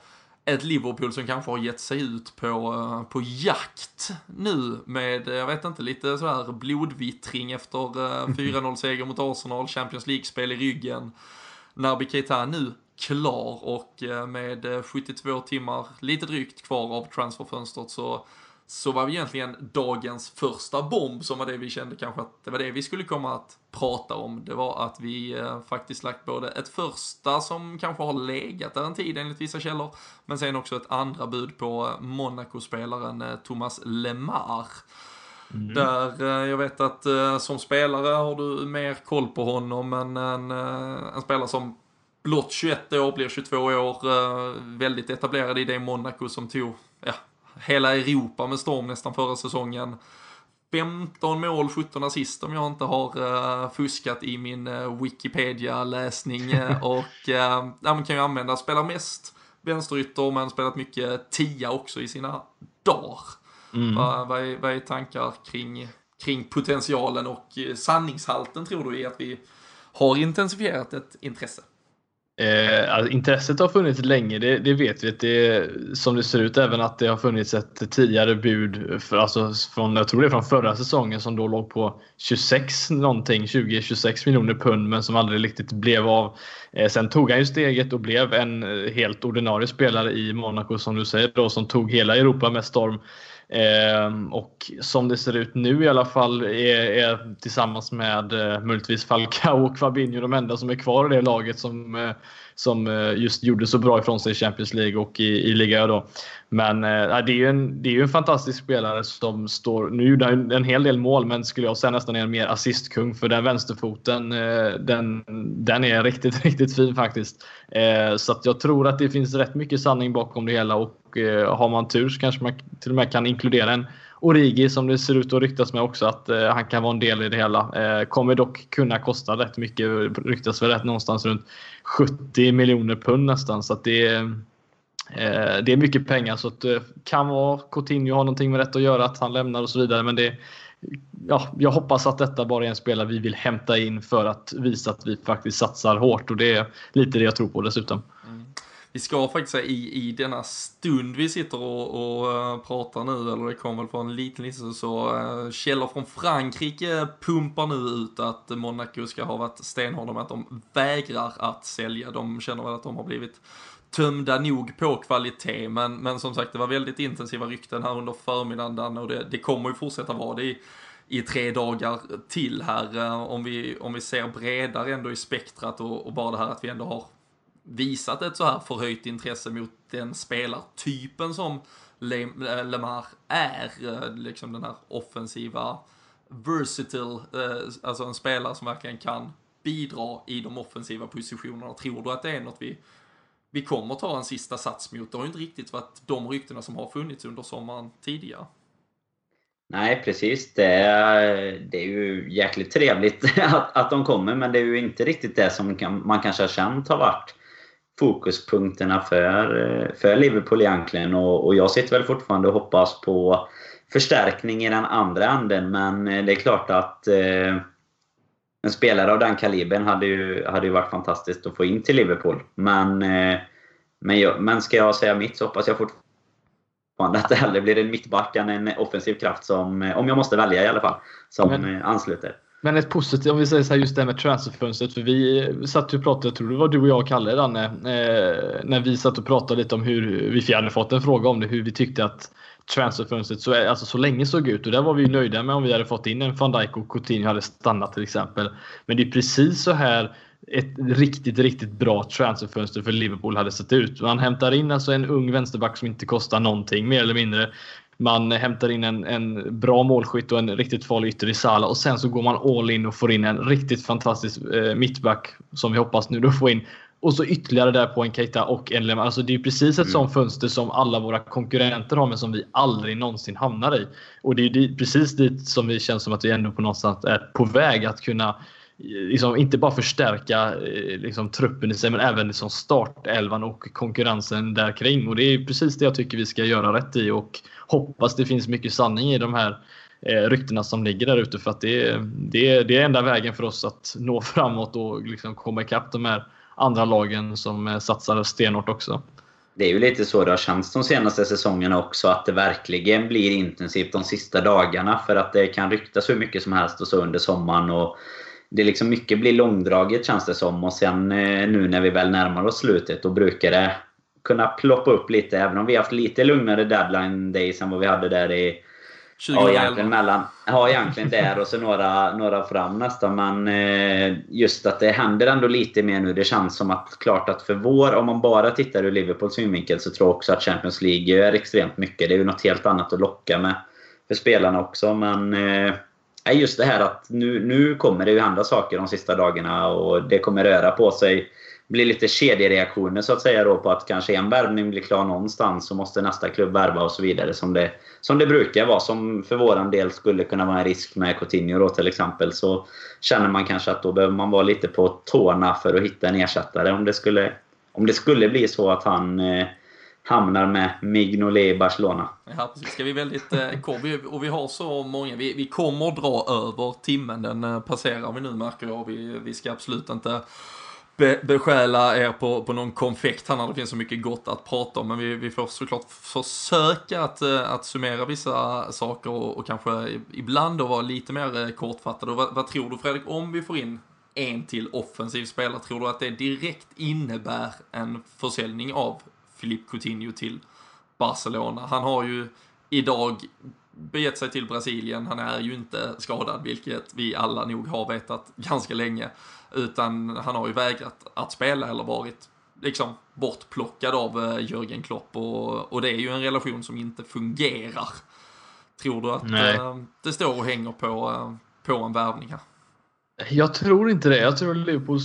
ett Liverpool som kanske har gett sig ut på, eh, på jakt nu med, jag vet inte, lite sådär blodvittring efter 4-0 seger mot Arsenal, Champions League-spel i ryggen. Naby Keita nu klar och med 72 timmar, lite drygt kvar av transferfönstret så så var vi egentligen dagens första bomb som var det vi kände kanske att det var det vi skulle komma att prata om. Det var att vi eh, faktiskt lagt både ett första som kanske har legat där en tid enligt vissa källor, men sen också ett andra bud på Monaco-spelaren eh, Thomas Lemar. Mm. Där eh, jag vet att eh, som spelare har du mer koll på honom än en, eh, en spelare som blott 21 år, blir 22 år, eh, väldigt etablerad i det Monaco som tog, ja, hela Europa med storm nästan förra säsongen. 15 mål, 17 assist om jag inte har uh, fuskat i min uh, Wikipedia-läsning. Uh, och uh, ja, kan ju använda, spelar mest vänsterytter men spelat mycket tia också i sina dagar. Mm. Vad, vad, är, vad är tankar kring, kring potentialen och sanningshalten tror du i att vi har intensifierat ett intresse? Eh, alltså, intresset har funnits länge, det, det vet vi. Det, som det ser ut även att det har funnits ett tidigare bud, för, alltså från, jag tror det är från förra säsongen som då låg på 26 någonting, 20-26 miljoner pund men som aldrig riktigt blev av. Eh, sen tog han ju steget och blev en eh, helt ordinarie spelare i Monaco som du säger då, som tog hela Europa med storm. Eh, och som det ser ut nu i alla fall är, är tillsammans med eh, möjligtvis Falcao och Fabinho de enda som är kvar i det laget som, eh, som eh, just gjorde så bra ifrån sig i Champions League och i, i Liga då. Men äh, det är ju en, det är ju en fantastisk spelare som står, nu gjorde han en hel del mål men skulle jag säga nästan är en mer assistkung för den vänsterfoten eh, den, den är riktigt, riktigt fin faktiskt. Äh, så att jag tror att det finns rätt mycket sanning bakom det hela och äh, har man tur så kanske man till och med kan inkludera en Origi som det ser ut att ryktas med också att eh, han kan vara en del i det hela. Eh, kommer dock kunna kosta rätt mycket. Ryktas väl rätt någonstans runt 70 miljoner pund nästan. Så att det, eh, det är mycket pengar. Så att, eh, kan vara Coutinho har någonting med detta att göra, att han lämnar och så vidare. Men det, ja, jag hoppas att detta bara är en spelare vi vill hämta in för att visa att vi faktiskt satsar hårt. Och det är lite det jag tror på dessutom. Vi ska faktiskt säga i, i denna stund vi sitter och, och uh, pratar nu, eller det kom väl för en liten liten så uh, källor från Frankrike pumpar nu ut att Monaco ska ha varit stenhårda med att de vägrar att sälja. De känner väl att de har blivit tömda nog på kvalitet, men, men som sagt det var väldigt intensiva rykten här under förmiddagen och det, det kommer ju fortsätta vara det i, i tre dagar till här. Uh, om, vi, om vi ser bredare ändå i spektrat och, och bara det här att vi ändå har visat ett så här förhöjt intresse mot den spelartypen som eh, Lemar är, eh, liksom den här offensiva versatile, eh, alltså en spelare som verkligen kan bidra i de offensiva positionerna. Tror du att det är något vi, vi kommer ta en sista sats mot? Det har ju inte riktigt varit de ryktena som har funnits under sommaren tidigare. Nej, precis. Det är, det är ju jäkligt trevligt att, att de kommer, men det är ju inte riktigt det som man kanske har känt har varit fokuspunkterna för, för Liverpool egentligen. Och, och jag sitter väl fortfarande och hoppas på förstärkning i den andra änden. Men det är klart att eh, en spelare av den kalibern hade ju, hade ju varit fantastiskt att få in till Liverpool. Men, eh, men, jag, men ska jag säga mitt så hoppas jag fortfarande att det hellre blir en mittback än en offensiv kraft som, om jag måste välja i alla fall, som men, ansluter. Men ett positivt, om vi säger så här, just det här med transferfönstret. För vi satt och pratade, jag tror det var du och jag och Kalle Danne, eh, när vi satt och pratade lite om hur, vi hade fått en fråga om det, hur vi tyckte att transferfönstret så, eh, alltså så länge såg ut. Och där var vi nöjda med om vi hade fått in en van Dijk och Coutinho hade stannat till exempel. Men det är precis så här ett riktigt, riktigt bra transferfönster för Liverpool hade sett ut. Man hämtar in alltså en ung vänsterback som inte kostar någonting mer eller mindre. Man hämtar in en, en bra målskytt och en riktigt farlig ytter i Sala och sen så går man all in och får in en riktigt fantastisk eh, mittback som vi hoppas nu då få in. Och så ytterligare där på en Keita och en Lemar. Alltså det är precis ett mm. sånt fönster som alla våra konkurrenter har men som vi aldrig någonsin hamnar i. Och det är precis dit som vi känns som att vi ändå på någonstans är på väg att kunna liksom, inte bara förstärka eh, liksom, truppen i sig men även liksom, startelvan och konkurrensen där kring. Och det är precis det jag tycker vi ska göra rätt i och hoppas det finns mycket sanning i de här eh, ryktena som ligger där ute för att det är, det, det är enda vägen för oss att nå framåt och liksom komma ikapp de här andra lagen som eh, satsar stenhårt också. Det är ju lite så det har känts de senaste säsongerna också, att det verkligen blir intensivt de sista dagarna. För att det kan ryktas hur mycket som helst och så under sommaren. Och det liksom mycket blir långdraget känns det som. Och sen eh, nu när vi väl närmar oss slutet, då brukar det kunna ploppa upp lite. Även om vi haft lite lugnare deadline days än vad vi hade där i 2011. Ja, egentligen mellan, ja, egentligen där och så några, några fram nästan. Men eh, just att det händer ändå lite mer nu. Det känns som att klart att för vår, om man bara tittar ur Liverpools synvinkel, så tror jag också att Champions League är extremt mycket. Det är ju något helt annat att locka med för spelarna också. Men eh, just det här att nu, nu kommer det ju hända saker de sista dagarna och det kommer röra på sig blir lite kedjereaktioner så att säga då på att kanske en värvning blir klar någonstans så måste nästa klubb värva och så vidare som det, som det brukar vara. Som för våran del skulle kunna vara en risk med Coutinho då till exempel. Så känner man kanske att då behöver man vara lite på tårna för att hitta en ersättare om det skulle, om det skulle bli så att han eh, hamnar med Mignolet i Barcelona. Ja, precis. Ska vi väldigt eh, kort, och vi har så många, vi, vi kommer dra över timmen, den eh, passerar vi nu märker jag. Vi, vi ska absolut inte be, besjäla er på, på någon konfekt här när det finns så mycket gott att prata om. Men vi, vi får såklart försöka att, eh, att summera vissa saker och, och kanske ibland då vara lite mer eh, kortfattade. Och vad, vad tror du Fredrik, om vi får in en till offensiv spelare, tror du att det direkt innebär en försäljning av Filip Coutinho till Barcelona? Han har ju idag begett sig till Brasilien. Han är ju inte skadad, vilket vi alla nog har vetat ganska länge. Utan han har ju vägrat att spela eller varit liksom bortplockad av eh, Jörgen Klopp och, och det är ju en relation som inte fungerar. Tror du att äh, det står och hänger på, äh, på en värvning här? Jag tror inte det. Jag tror Liverpool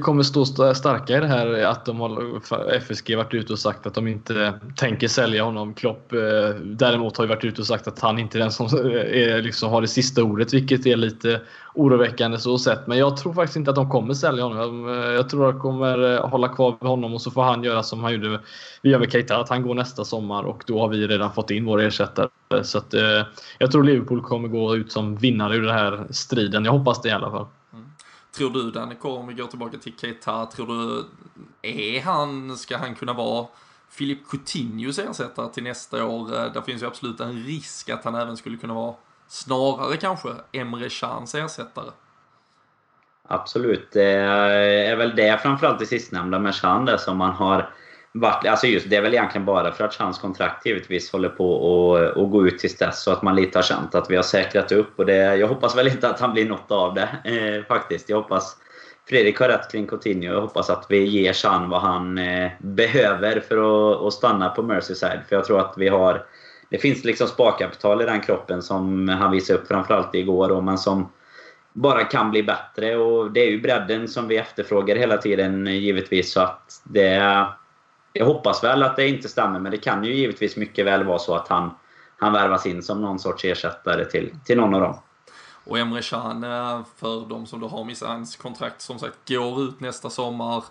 kommer stå starka i det här att de har FSG varit ute och sagt att de inte tänker sälja honom. Klopp eh, däremot har ju varit ute och sagt att han inte är den som eh, är, liksom, har det sista ordet, vilket är lite oroväckande så sett. Men jag tror faktiskt inte att de kommer sälja honom. Jag eh, tror att de kommer eh, hålla kvar vid honom och så får han göra som han gjorde vi gör med Keita, att han går nästa sommar och då har vi redan fått in vår ersättare. Så att, eh, jag tror Liverpool kommer gå ut som vinnare ur den här striden. Jag hoppas det i alla fall. Mm. Tror du Danica, om vi går tillbaka till Keita, tror du, är han, ska han kunna vara Filip Coutinhos ersättare till nästa år? Eh, där finns ju absolut en risk att han även skulle kunna vara snarare kanske Emre Cans ersättare. Absolut, det är väl det framförallt det sistnämnda med Chan där som man har varit, alltså just, det är väl egentligen bara för att Chans kontrakt givetvis håller på att, att gå ut tills dess. Så att man lite har känt att vi har säkrat upp. Och det, jag hoppas väl inte att han blir något av det eh, faktiskt. Jag hoppas Fredrik har rätt kring Coutinho. Jag hoppas att vi ger Chan vad han eh, behöver för att, att stanna på Merseyside. För jag tror att vi har... Det finns liksom sparkapital i den kroppen som han visade upp framförallt igår. Och men som bara kan bli bättre. Och det är ju bredden som vi efterfrågar hela tiden givetvis. Så att det jag hoppas väl att det inte stämmer, men det kan ju givetvis mycket väl vara så att han, han värvas in som någon sorts ersättare till, till någon av dem. Och Emre Can, eh, för de som då har missat hans kontrakt, som sagt, går ut nästa sommar.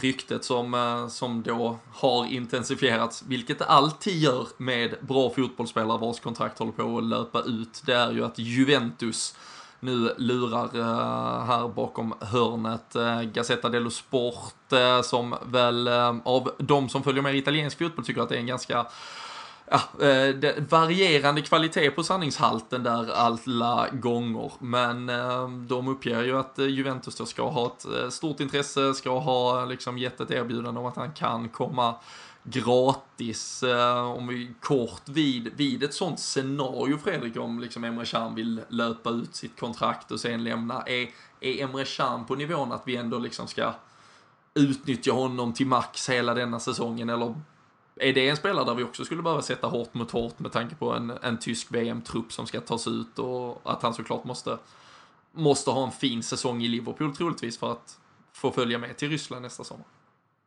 Ryktet som, eh, som då har intensifierats, vilket det alltid gör med bra fotbollsspelare vars kontrakt håller på att löpa ut, det är ju att Juventus nu lurar uh, här bakom hörnet. Uh, Gazzetta dello Sport uh, som väl av de som följer med italiensk fotboll tycker att det är en ganska ja, eh, det, varierande kvalitet på sanningshalten där alla gånger. Men eh, de uppger ju att eh, Juventus då ska ha ett stort intresse, ska ha liksom gett ett erbjudande om att han kan komma gratis, om vi kort vid, vid ett sånt scenario Fredrik, om liksom Emre Can vill löpa ut sitt kontrakt och sen lämna, är, är Emre Can på nivån att vi ändå liksom ska utnyttja honom till max hela denna säsongen eller är det en spelare där vi också skulle behöva sätta hårt mot hårt med tanke på en, en tysk VM-trupp som ska tas ut och att han såklart måste, måste ha en fin säsong i Liverpool troligtvis för att få följa med till Ryssland nästa sommar?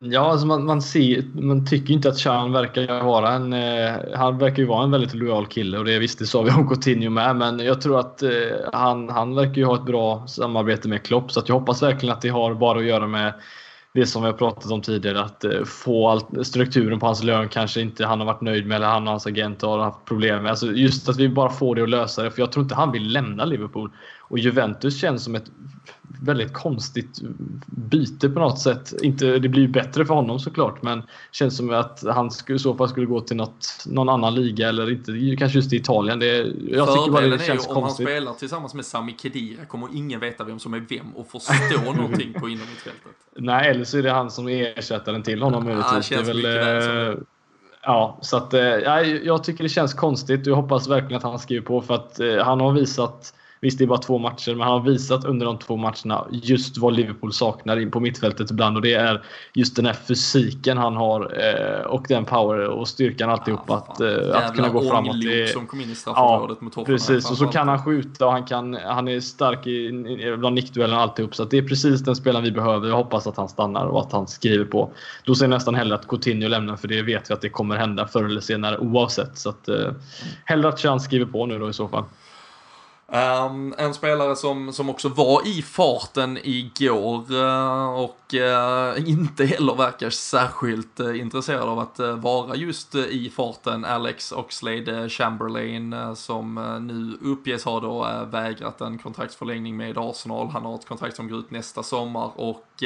Ja, alltså man, man, ser, man tycker inte att Chan verkar vara en... Eh, han verkar ju vara en väldigt lojal kille och det visst, det sa vi om Coutinho med. Men jag tror att eh, han, han verkar ju ha ett bra samarbete med Klopp. Så att jag hoppas verkligen att det har bara att göra med det som vi har pratat om tidigare. Att eh, få all, strukturen på hans lön kanske inte han har varit nöjd med eller han och hans agent har haft problem med. Alltså just att vi bara får det att lösa det. För jag tror inte han vill lämna Liverpool. Och Juventus känns som ett väldigt konstigt byte på något sätt. Inte, det blir ju bättre för honom såklart men känns som att han skulle, i så fall skulle gå till något, någon annan liga eller inte, kanske just i Italien. Det, jag tycker bara det känns är ju om han spelar tillsammans med Sami Khedira kommer ingen veta vem som är vem och förstå någonting på innermittfältet. Nej, eller så är det han som är ersättaren till honom möjligtvis. Ja, det är väl, eh, Ja, så att, eh, jag tycker det känns konstigt. Jag hoppas verkligen att han skriver på för att eh, han har visat Visst, det är bara två matcher, men han har visat under de två matcherna just vad Liverpool saknar in på mittfältet ibland. Och det är just den här fysiken han har eh, och den power och styrkan alltihop. Ja, att, eh, att kunna gå framåt. Det, som kom in i straffområdet ja, mot Precis, och så kan han skjuta och han, kan, han är stark i, bland nickduellen alltihop. Så det är precis den spelaren vi behöver. Jag hoppas att han stannar och att han skriver på. Då ser jag nästan hellre att Coutinho lämnar, för det vet vi att det kommer hända förr eller senare oavsett. Så att, eh, hellre att Chan skriver på nu då i så fall. Um, en spelare som, som också var i farten igår uh, och uh, inte heller verkar särskilt uh, intresserad av att vara just i farten, Alex Oxlade Chamberlain, som nu uppges ha då vägrat en kontraktsförlängning med Arsenal. Han har ett kontrakt som går ut nästa sommar och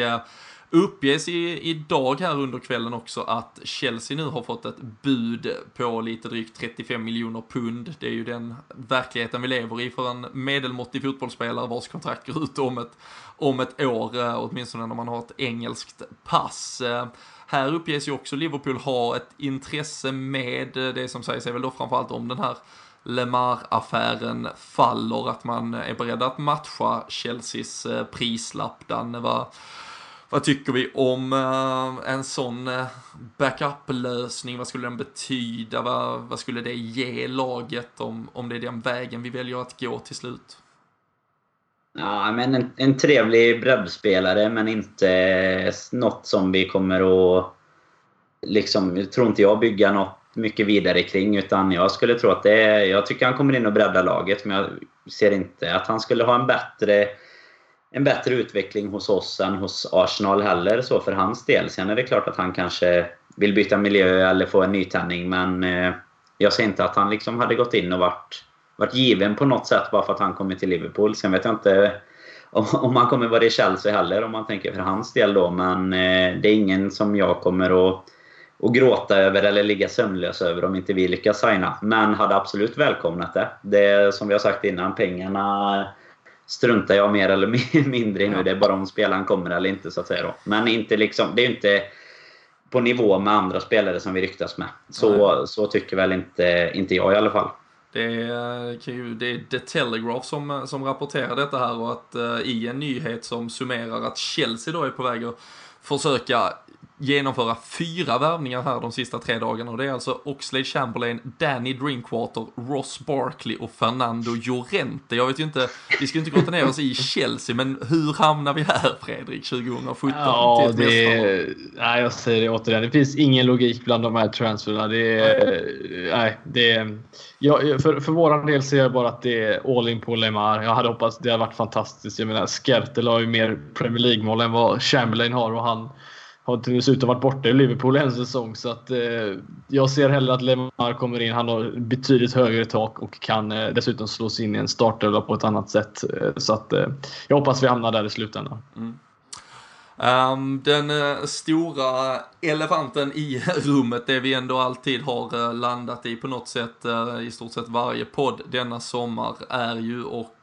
Uppges i, idag här under kvällen också att Chelsea nu har fått ett bud på lite drygt 35 miljoner pund. Det är ju den verkligheten vi lever i för en medelmåttig fotbollsspelare vars kontrakt går ut om ett, om ett år, eh, åtminstone när man har ett engelskt pass. Eh, här uppges ju också Liverpool ha ett intresse med eh, det som sägs är väl då framförallt om den här Lemar-affären faller, att man är beredd att matcha Chelseas prislapp. Danne, var vad tycker vi om uh, en sån eh, backup-lösning? Vad skulle den betyda? Vad, vad, skulle det ge laget om, om det är den vägen vi väljer att gå till slut? Ja, men en, en trevlig breddspelare, men inte eh, något som vi kommer att... Liksom, tror inte jag bygga något mycket vidare kring. Utan jag skulle tro att det är... Jag tycker han kommer in och breddar laget, men jag ser inte att han skulle ha en bättre en bättre utveckling hos oss än hos Arsenal heller så för hans del. Sen är det klart att han kanske vill byta miljö eller få en nytändning men eh, jag ser inte att han liksom hade gått in och varit, varit given på något sätt bara för att han kommer till Liverpool. Sen vet jag inte om, om han kommer vara i Chelsea heller om man tänker för hans del då men eh, det är ingen som jag kommer att och gråta över eller ligga sömnlös över om inte vi lyckas signa. Men hade absolut välkomnat det. Det som vi har sagt innan, pengarna struntar jag mer eller mindre i nu. Det är bara om spelaren kommer eller inte så att säga. Då. Men inte liksom, det är inte på nivå med andra spelare som vi ryktas med. Så, så tycker väl inte, inte jag i alla fall. Det är, det är The Telegraph som, som rapporterar detta här och att uh, i en nyhet som summerar att Chelsea då är på väg att försöka genomföra fyra värvningar här de sista tre dagarna och det är alltså Oxlade Chamberlain, Danny Drinkwater, Ross Barkley och Fernando Llorente. Jag vet ju inte, vi ska inte grotta ner oss i Chelsea, men hur hamnar vi här Fredrik 2017? Ja, det är, nej, jag säger det återigen, det finns ingen logik bland de här transferna. Det är, nej, det är, ja, för, för våran del ser jag bara att det är all in på Lemar. Jag hade hoppats det hade varit fantastiskt. Jag menar, Skertel har ju mer Premier League-mål än vad Chamberlain har och han har dessutom varit borta i Liverpool en säsong. Så att, eh, jag ser hellre att Lemar kommer in. Han har betydligt högre tak och kan eh, dessutom slås in i en startelva på ett annat sätt. Eh, så att, eh, jag hoppas vi hamnar där i slutändan. Mm. Um, den uh, stora elefanten i rummet, det vi ändå alltid har uh, landat i på något sätt uh, i stort sett varje podd denna sommar är ju och,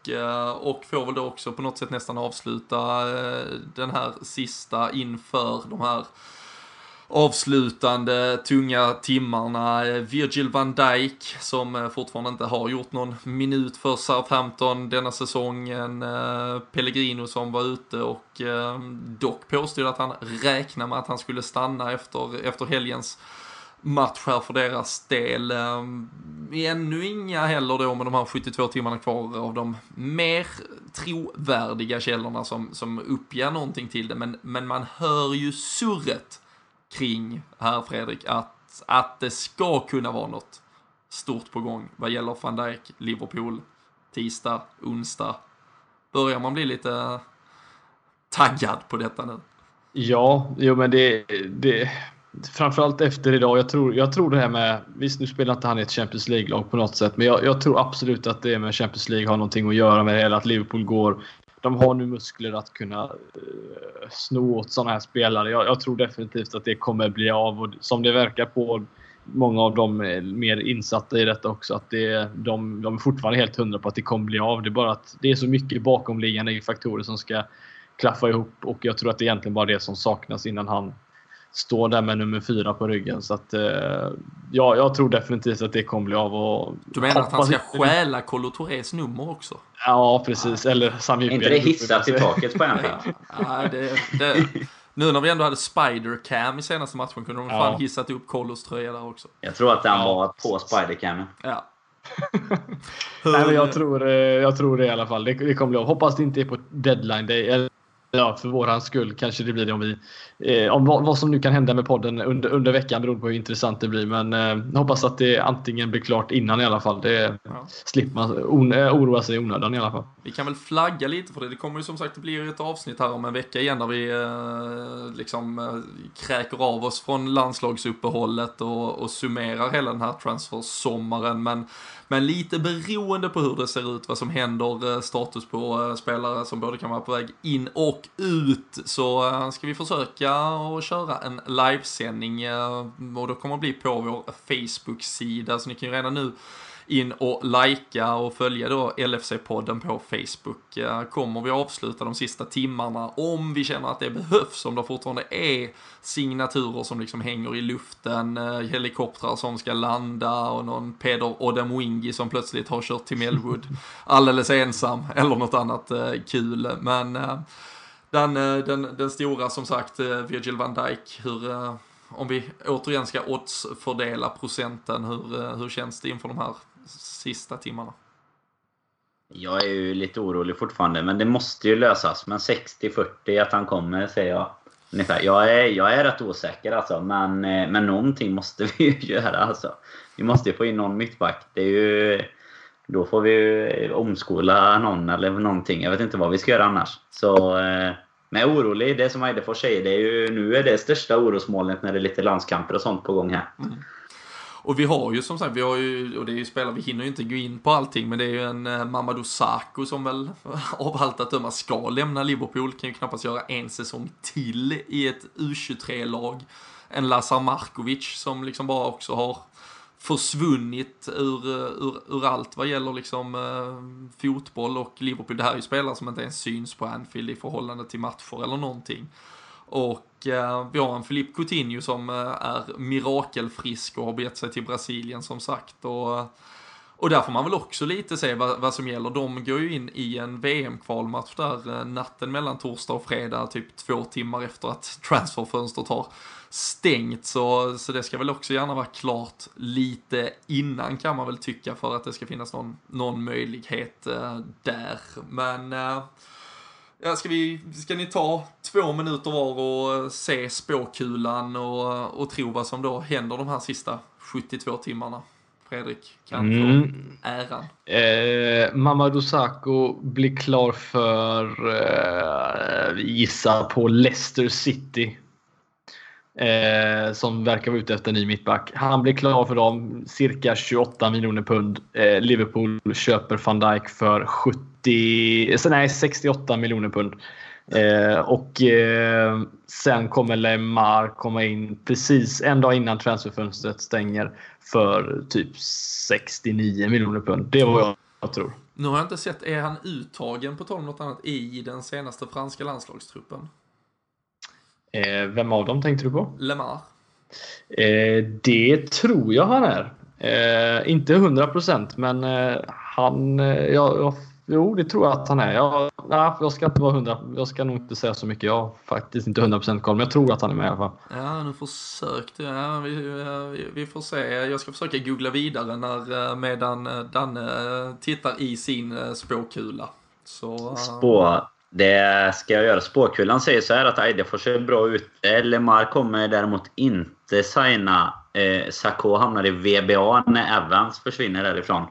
och får väl då också på något sätt nästan avsluta den här sista inför de här avslutande tunga timmarna. Virgil van Dijk som eh, fortfarande inte har gjort någon minut för Southampton denna säsongen. Eh, Pellegrino som var ute och eh, dock påstod att han räknade med att han skulle stanna efter, efter helgens match här för deras del. Ännu inga heller då med de här 72 timmarna kvar av de mer trovärdiga källorna som, som uppger någonting till det. Men, men man hör ju surret kring här Fredrik, att, att det ska kunna vara något stort på gång vad gäller van Dijk, Liverpool, tisdag, onsdag. Börjar man bli lite taggad på detta nu? Ja, jo men det, det framförallt efter idag. Jag tror, jag tror det här med, visst nu spelar inte han i ett Champions League-lag på något sätt, men jag, jag, tror absolut att det med Champions League har någonting att göra med det hela, att Liverpool går de har nu muskler att kunna uh, sno åt sådana här spelare. Jag, jag, tror definitivt att det kommer bli av och som det verkar på många av dem eh, mer insatta i detta också. Att det, de, de är fortfarande helt hundra på att det kommer bli av. Det är bara att det är så mycket bakomliggande faktorer som ska klaffa ihop och jag tror att det är egentligen bara det som saknas innan han står där med nummer fyra på ryggen. Så att, eh, ja, jag tror definitivt att det kommer bli av. Och du menar att han ska stjäla Kolo Tourés nummer också? Ja, precis. Eller Sami Inte det hissat i taket på en ja, det, det, Nu när vi ändå hade Spider-Cam i senaste matchen kunde de ja. fan hissat upp Kolos tröja där också. Jag tror att den ja. var på Spider-Camen. Ja. Nej, men jag tror, eh, jag tror det i alla fall. Det, det kommer bli av. Hoppas det inte är på deadline day ja, för våran skull kanske det blir det om vi... Eh, om vad, vad, som nu kan hända med podden under, under veckan beroende på hur intressant det blir. Men eh, hoppas att det antingen blir klart innan i alla fall. Det ja. slipper man on, eh, oroa sig i onödan i alla fall. Vi kan väl flagga lite för det. Det kommer ju som sagt, blir ett avsnitt här om en vecka igen där vi eh, liksom eh, kräker av oss från landslagsuppehållet och, och summerar hela den här transfersommaren. Men men lite beroende på hur det ser ut, vad som händer, eh, status på eh, spelare som både kan vara på väg in och ut, så eh, ska vi försöka att köra en livesändning. Och då kommer det bli på vår Facebook-sida, så ni kan ju redan nu in och likea och följa då LFC-podden på Facebook. Kommer vi avsluta de sista timmarna om vi känner att det behövs, om det fortfarande är signaturer som liksom hänger i luften, eh, helikoptrar som ska landa och någon Peder Odemwingi som plötsligt har kört till Melwood alldeles ensam eller något annat eh, kul. Men eh, den, den, den stora som sagt, Virgil van Dijk, hur om vi återigen ska oddsfördela procenten, hur, hur känns det inför de här sista timmarna? Jag är ju lite orolig fortfarande, men det måste ju lösas. Men 60-40 att han kommer, säger jag. Ungefär. Jag, är, jag är rätt osäker alltså, men, eh, men någonting måste vi ju göra alltså. Vi måste ju få in någon mittback. Det är ju, då får vi ju omskola någon eller någonting. Jag vet inte vad vi ska göra annars. Så, eh, men jag är orolig. Det som Eidefors säger, det är ju, nu är det största orosmolnet när det är lite landskamper och sånt på gång här. Mm. Och vi har ju som sagt, vi har ju, och det är ju spelare, vi hinner ju inte gå in på allting, men det är ju en eh, Mamadou Sakho som väl av allt att döma ska lämna Liverpool, kan ju knappast göra en säsong till i ett U23-lag. En Lazar Markovic som liksom bara också har försvunnit ur, eh, ur, ur allt vad gäller liksom eh, fotboll och Liverpool. Det här är ju spelare som inte ens syns på Anfield i förhållande till matcher eller någonting. Och Eh, vi har en Filip Coutinho som eh, är mirakelfrisk och har begett sig till Brasilien som sagt. Och, eh, och där får man väl också lite se vad, vad som gäller. De går ju in i en VM-kvalmatch där natten mellan torsdag och fredag, typ två timmar efter att transferfönstret har stängt. Så, så det ska väl också gärna vara klart lite innan kan man väl tycka för att det ska finnas någon, någon möjlighet eh, där. Men eh, Ja, ska, vi, ska ni ta två minuter var och se spåkulan och, och tro vad som då händer de här sista 72 timmarna? Fredrik kan mm. få äran. Eh, Mamadou Sakho blir klar för, eh, gissa på Leicester City. Eh, som verkar vara ute efter en ny mittback. Han blir klar för dem, cirka 28 miljoner pund. Eh, Liverpool köper van Dijk för 70 70, nej, 68 miljoner pund. Eh, och eh, sen kommer Lemar komma in precis en dag innan transferfönstret stänger för typ 69 miljoner pund. Det är vad jag, jag tror. Nu har jag inte sett, är han uttagen på tal om något annat i den senaste franska landslagstruppen? Eh, vem av dem tänkte du på? Lemar. Eh, det tror jag han är. Eh, inte 100% men eh, han, jag, jag Jo, det tror jag att han är. Jag, nej, jag ska inte vara hundra. Jag ska nog inte säga så mycket. Jag har faktiskt inte 100% koll, men jag tror att han är med i alla fall. Ja, nu försökte jag. Vi, vi, vi, får se. Jag ska försöka googla vidare när, eh, medan eh, Danne eh, tittar i sin spåkula. Så, Spå. Det ska jag göra. Spåkulan säger så här att Eidefors är bra ute. Lemar kommer däremot inte signa. Eh, Sacco hamnar i VBA när Evans försvinner därifrån.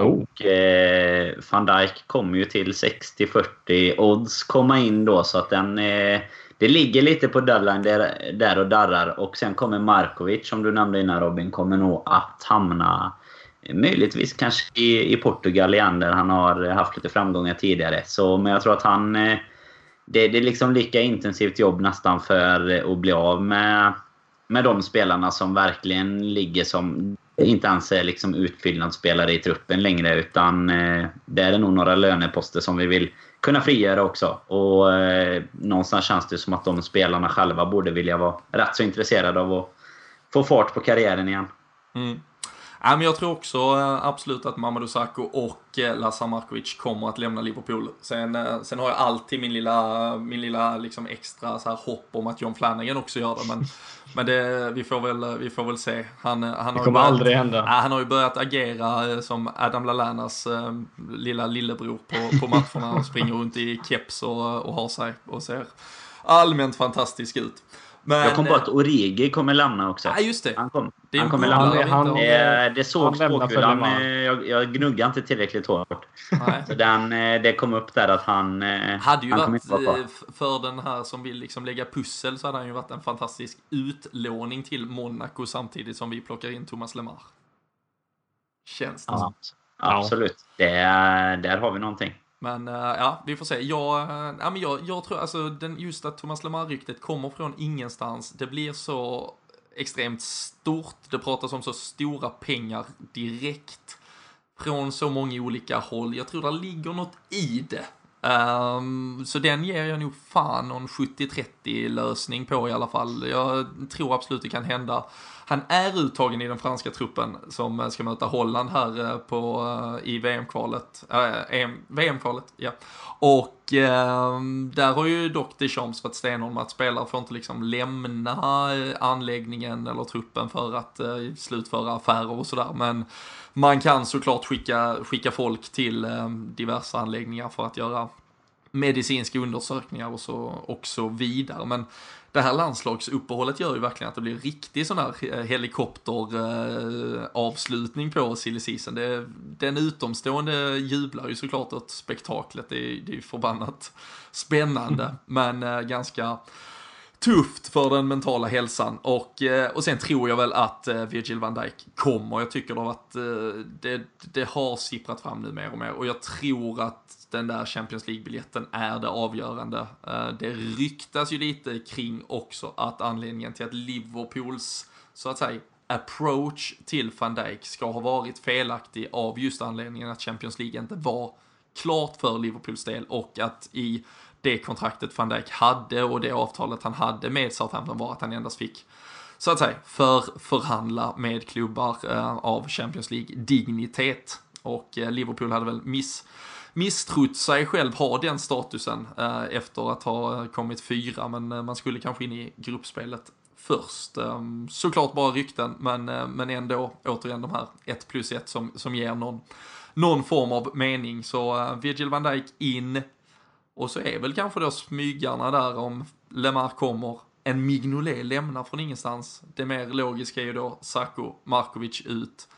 Oh. Och eh, van Dijk kommer ju till 60-40 odds komma in då så att den... Eh, det ligger lite på deadline där, där och darrar. Och sen kommer Markovic, som du nämnde innan Robin, kommer nog att hamna eh, Möjligtvis kanske i, i Portugal igen, där han har haft lite framgångar tidigare. Så, men jag tror att han... Eh, det, det är liksom lika intensivt jobb nästan för att bli av med, med de spelarna som verkligen ligger som... Inte ens är liksom utfyllnadsspelare i truppen längre, utan eh, det är nog några löneposter som vi vill kunna frigöra också. Och eh, någonstans känns det som att de spelarna själva borde vilja vara rätt så intresserade av att få fart på karriären igen. Mm. Ja, men jag tror också eh, absolut att Mamadou Sakho och eh, Lazar Markovic kommer att lämna Liverpool. Sen, eh, sen har jag alltid min lilla, min lilla liksom extra så här hopp om att John Flanagan också gör det. Men, men det, vi, får väl, vi får väl se. Han, han det kommer börjat, aldrig hända. Ja, han har ju börjat agera som Adam Lallanas äh, lilla lillebror på, på matcherna. Han springer runt i keps och, och har sig och ser allmänt fantastisk ut. Men, jag kom på att Origi kommer lämna också. Ja, just det. Han, kom, det han kommer lämna. Han, han, det, det såg spåkulan. Jag, jag gnuggade inte tillräckligt hårt. Nej. Så den, eh, det kom upp där att han... Eh, hade ju han varit, för den här som vill liksom lägga pussel så hade han ju varit en fantastisk utlåning till Monaco samtidigt som vi plockar in Thomas Lemar. Känns det ja, som. Absolut. Det, där har vi någonting. Men uh, ja, vi får se. Jag, uh, ja, men jag, jag tror alltså den, just att Thomas Lemar-ryktet kommer från ingenstans. Det blir så extremt stort. Det pratas om så stora pengar direkt från så många olika håll. Jag tror det ligger något i det. Um, så den ger jag nog fan någon 70-30 lösning på i alla fall. Jag tror absolut det kan hända. Han är uttagen i den franska truppen som eh, ska möta Holland här eh, på, eh, i VM-kvalet. Äh, VM-kvalet, ja. Och äh, där har ju dock Deschamps varit stenhård med att spelare får inte liksom lämna anläggningen eller truppen för att äh, slutföra affärer och sådär. Men man kan såklart skicka, skicka folk till äh, diverse anläggningar för att göra medicinska undersökningar och så, och så vidare. Men det här landslagsuppehållet gör ju verkligen att det blir riktig sån här eh, helikopteravslutning eh, på silly season. Det, den utomstående jublar ju såklart åt spektaklet, det är, det är ju förbannat spännande, men eh, ganska tufft för den mentala hälsan och, eh, och sen tror jag väl att eh, Virgil van Dijk kommer. Jag tycker då att eh, det, det har sipprat fram nu mer och mer och jag tror att den där Champions League-biljetten är det avgörande. Det ryktas ju lite kring också att anledningen till att Liverpools, så att säga, approach till van Dijk ska ha varit felaktig av just anledningen att Champions League inte var klart för Liverpools del och att i det kontraktet van Dijk hade och det avtalet han hade med Southampton var att han endast fick så att säga för förhandla med klubbar eh, av Champions League dignitet och eh, Liverpool hade väl miss misstrott sig själv ha den statusen eh, efter att ha eh, kommit fyra, men eh, man skulle kanske in i gruppspelet först. Eh, såklart bara rykten, men, eh, men ändå återigen de här 1 plus 1 som, som ger någon, någon form av mening. Så eh, Virgil van Dijk in, och så är väl kanske då smygarna där om Lemar kommer, en Mignolet lämnar från ingenstans. Det mer logiska är ju då Sacco, Markovic ut.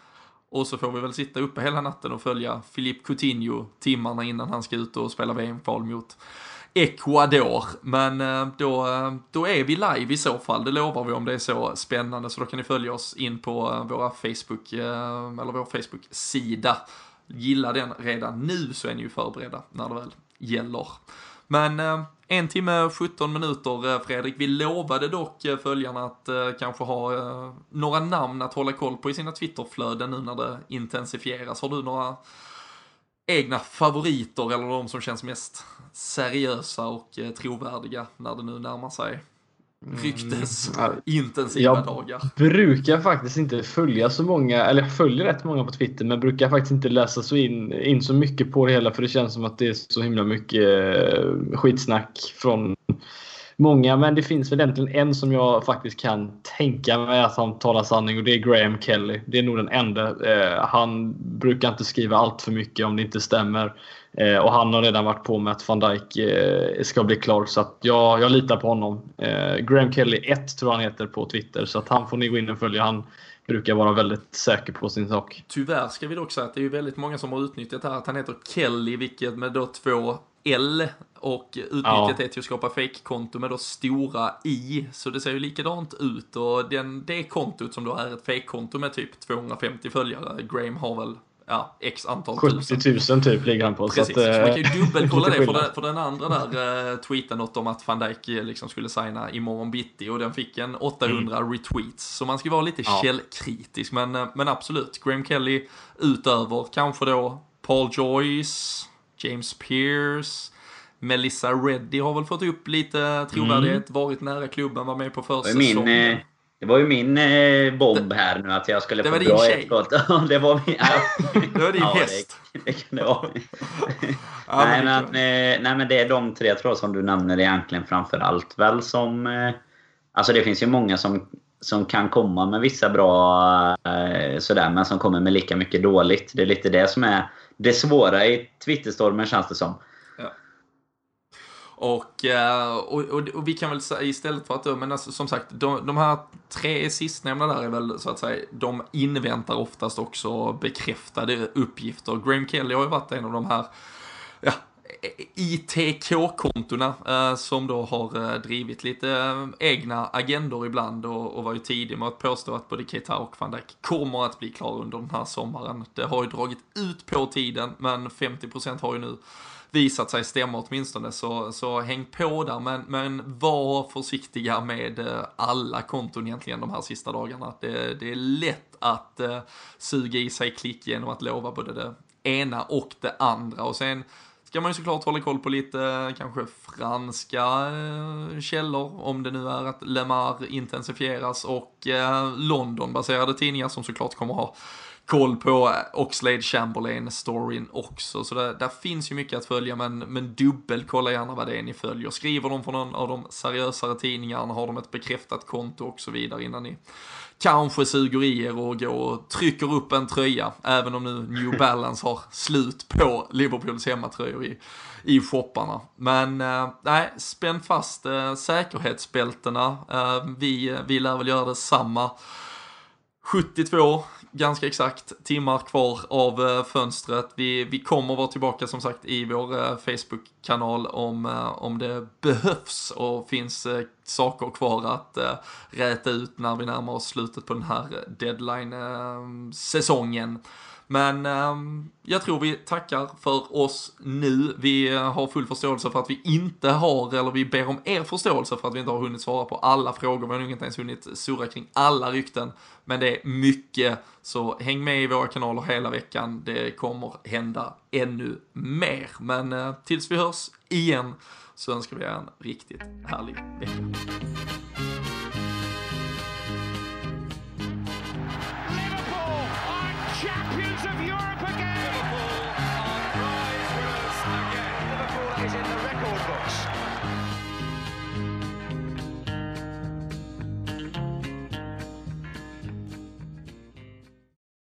Och så får vi väl sitta uppe hela natten och följa Filip Coutinho timmarna innan han ska ut och spela VM-kval mot Ecuador. Men eh, då, eh, då är vi live i så fall, det lovar vi om det är så spännande. Så då kan ni följa oss in på eh, våra Facebook, eller vår Facebook-sida. Gilla den redan nu så är ni ju förberedda när det väl gäller. Men eh, en timme 17 minuter eh, Fredrik. Vi lovade dock eh, följarna att eh, kanske ha några namn att hålla koll på i sina Twitterflöden nu när det intensifieras. Har du några egna favoriter eller de som känns mest seriösa och trovärdiga när det nu närmar sig ryktes mm. intensiva jag dagar. Jag brukar faktiskt inte följa så många, eller jag följer rätt många på Twitter, men brukar faktiskt inte läsa så in, in så mycket på det hela för det känns som att det är så himla mycket eh, skitsnack från många. Men det finns väl egentligen en som jag faktiskt kan tänka mig att han talar sanning och det är Graham Kelly. Det är nog den enda. Eh, han brukar inte skriva allt för mycket om det inte stämmer. Eh, och han har redan varit på med att van Dijk eh, ska bli klar så att jag, jag litar på honom. Eh, Graham Kelly 1 tror han heter på Twitter så att han får ni gå in och följa. Han brukar vara väldigt säker på sin sak. Tyvärr ska vi dock säga att det är väldigt många som har utnyttjat här att han heter Kelly, vilket med då två L och utnyttjat det till att skapa fake-konto med då stora I. Så det ser ju likadant ut och den, det kontot som då är ett fake-konto med typ 250 följare, Graham har väl ja, x antal 70 000 typ ligger han på. Precis, så, att, så man kan ju dubbelkolla det. För, den, för den andra där eh, tweetade något om att van Dijk eh, liksom skulle signa imorgon bitti och den fick en 800 mm. retweets. Så man ska vara lite ja. källkritisk. Men, eh, men absolut, Graham Kelly utöver kanske då Paul Joyce, James Pierce, Melissa Reddy har väl fått upp lite trovärdighet, mm. varit nära klubben, var med på försäsongen. Min, det var ju min eh, bomb här nu att jag skulle det få bra tjej. det var min Det var din ja, häst. Det, det kan det vara. ja, nej, men, eh, nej men det är de tre tror jag som du nämner egentligen framför allt väl som... Eh, alltså det finns ju många som, som kan komma med vissa bra eh, sådär men som kommer med lika mycket dåligt. Det är lite det som är det svåra i Twitterstormen känns det som. Och, eh, och, och, och, vi kan väl säga istället för att, men alltså, som sagt, de, de här tre sistnämnda där är väl så att säga, de inväntar oftast också bekräftade uppgifter. Graham Kelly har ju varit en av de här, ja, ITK-kontona eh, som då har eh, drivit lite eh, egna agendor ibland och, och var ju tidig med att påstå att både Keita och van Dijk kommer att bli klara under den här sommaren. Det har ju dragit ut på tiden men 50% har ju nu visat sig stämma åtminstone, så, så häng på där. Men, men var försiktiga med eh, alla konton egentligen de här sista dagarna. Det, det är lätt att uh, suga i sig klick genom att lova både det ena och det andra. Och sen ska man ju såklart hålla koll på lite eh, kanske franska källor, om det nu är att Lemar intensifieras och eh, Londonbaserade tidningar som såklart kommer ha koll på Oxlade Chamberlain-storyn också. Så det, där finns ju mycket att följa, men, men dubbelkolla gärna vad det är ni följer. Skriver de från någon av de seriösare tidningarna, har de ett bekräftat konto och så vidare innan ni kanske suger i er och går och trycker upp en tröja, även om nu New Balance har slut på Liverpools hemmatröjor i, i shopparna. Men eh, nej, spänn fast eh, säkerhetsbältena. Eh, vi, vi lär väl göra detsamma. 72 ganska exakt timmar kvar av eh, fönstret. Vi, vi kommer vara tillbaka som sagt i vår eh, Facebook-kanal om, eh, om det behövs och finns saker kvar att räta ut när vi närmar oss slutet på den här deadline-säsongen. Men eh, jag tror vi tackar för oss nu. Vi eh, har full förståelse för att vi inte har, eller vi ber om er förståelse för att vi inte har hunnit svara på alla frågor. Vi har nog inte ens hunnit surra kring alla rykten. Men det är mycket, så häng med i våra kanaler hela veckan. Det kommer hända ännu mer. Men eh, tills vi hörs igen så önskar vi er en riktigt härlig vecka.